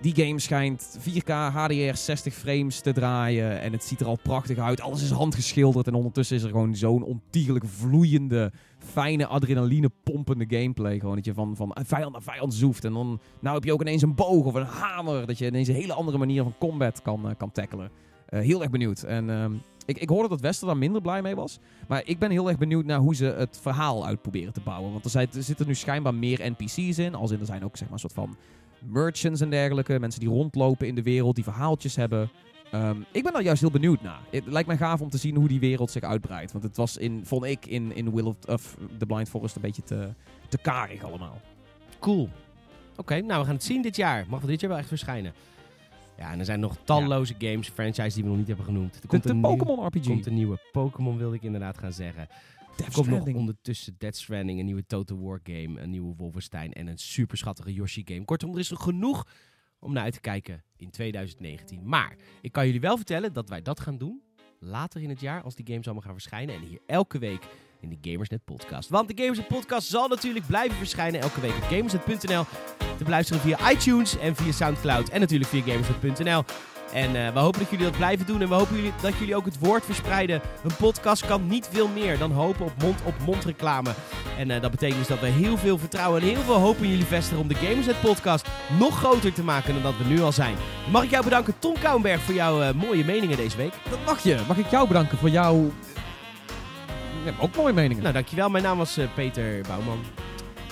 Die game schijnt 4K HDR 60 frames te draaien. En het ziet er al prachtig uit. Alles is handgeschilderd. En ondertussen is er gewoon zo'n ontiegelijk vloeiende, fijne, adrenaline pompende gameplay. Gewoon dat je van, van vijand naar vijand zoeft. En dan nou heb je ook ineens een boog of een hamer. Dat je ineens een hele andere manier van combat kan, eh, kan tackelen. Eh, heel erg benieuwd. En ehm, ik, ik hoorde dat Wester daar minder blij mee was. Maar ik ben heel erg benieuwd naar hoe ze het verhaal uit proberen te bouwen. Want er, zijn, er zitten nu schijnbaar meer NPC's in. Als in er zijn ook zeg maar een soort van merchants en dergelijke. Mensen die rondlopen in de wereld, die verhaaltjes hebben. Ehm, ik ben daar juist heel benieuwd naar. Het lijkt mij gaaf om te zien hoe die wereld zich uitbreidt. Want het was, in, vond ik, in, in Will of, of The Blind Forest een beetje te, te karig allemaal. Cool. Oké, nou we gaan het zien dit jaar. Mag dit jaar wel echt verschijnen. Ja, en er zijn nog talloze games, franchises die we nog niet hebben genoemd. Er De, komt de een Pokémon RPG. komt een nieuwe Pokémon, wilde ik inderdaad gaan zeggen. Death komt nog ondertussen Death Stranding, een nieuwe Total War game, een nieuwe Wolfenstein en een super schattige Yoshi game. Kortom, er is nog genoeg om naar uit te kijken in 2019. Maar ik kan jullie wel vertellen dat wij dat gaan doen later in het jaar, als die games allemaal gaan verschijnen. En hier elke week in de Gamersnet podcast. Want de Gamersnet podcast zal natuurlijk blijven verschijnen elke week op gamersnet.nl. Te beluisteren via iTunes en via Soundcloud en natuurlijk via gamersnet.nl. En eh, we hopen dat jullie dat blijven doen. En we hopen jullie, dat jullie ook het woord verspreiden. Een podcast kan niet veel meer dan hopen op mond-op-mond reclame. En eh, dat betekent dus dat we heel veel vertrouwen en heel veel hoop in jullie vestigen om de Gamersnet podcast nog groter te maken dan dat we nu al zijn. Mag ik jou bedanken, Tom Kouwenberg, voor jouw eh, mooie meningen deze week. Dat mag je. Mag ik jou bedanken voor jouw... Ook mooie meningen. Nou, dankjewel. Mijn naam was Peter Bouwman.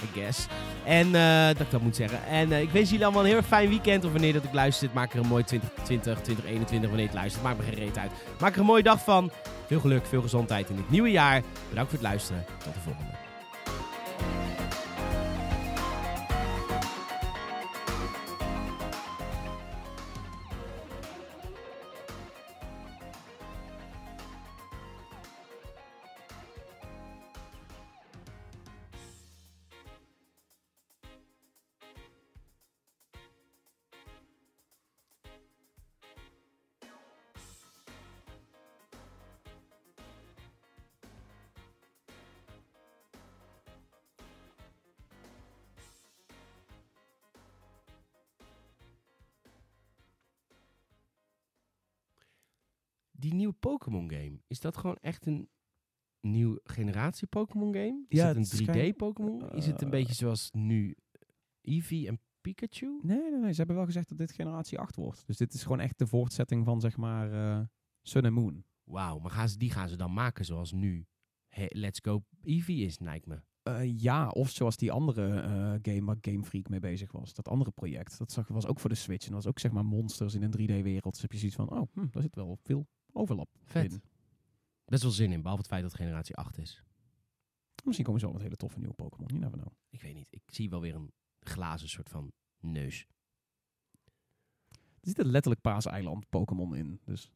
I guess. En eh, dat ik dat moet zeggen. En eh, ik wens jullie allemaal een heel fijn weekend. Of wanneer dat ik luister, maak er een mooi 2020, 2021, wanneer het luistert. Maakt me geen reet uit. Maak er een mooie dag van. Veel geluk, veel gezondheid in dit nieuwe jaar. Bedankt voor het luisteren. Tot de volgende. Die nieuwe Pokémon game, is dat gewoon echt een nieuwe generatie Pokémon game? Is Ja, het een schijnt- 3D Pokémon? is het een Eh, beetje zoals nu Eevee en Pikachu? Nee, nee, nee. Ze hebben wel gezegd dat dit generatie 8 wordt. Dus dit is gewoon echt de voortzetting van, zeg maar, eh, Sun en Moon. Wauw, maar gaan ze, die gaan ze dan maken zoals nu Hey, Let's Go Eevee is, lijkt me. Eh, ja, of zoals die andere game waar Game Freak mee bezig was. Dat andere project. Dat zag, was ook voor de Switch. En dat was ook, zeg maar, monsters in een 3D-wereld. Dus heb je zoiets van, oh, hm, daar zit wel veel overlap Vet. in. Best wel zin in, behalve het feit dat generatie 8 is. Misschien komen zo wat hele toffe nieuwe Pokémon. You never know. Ik weet niet, ik zie wel weer een glazen soort van neus. Er zit een letterlijk paaseiland Pokémon in. Dus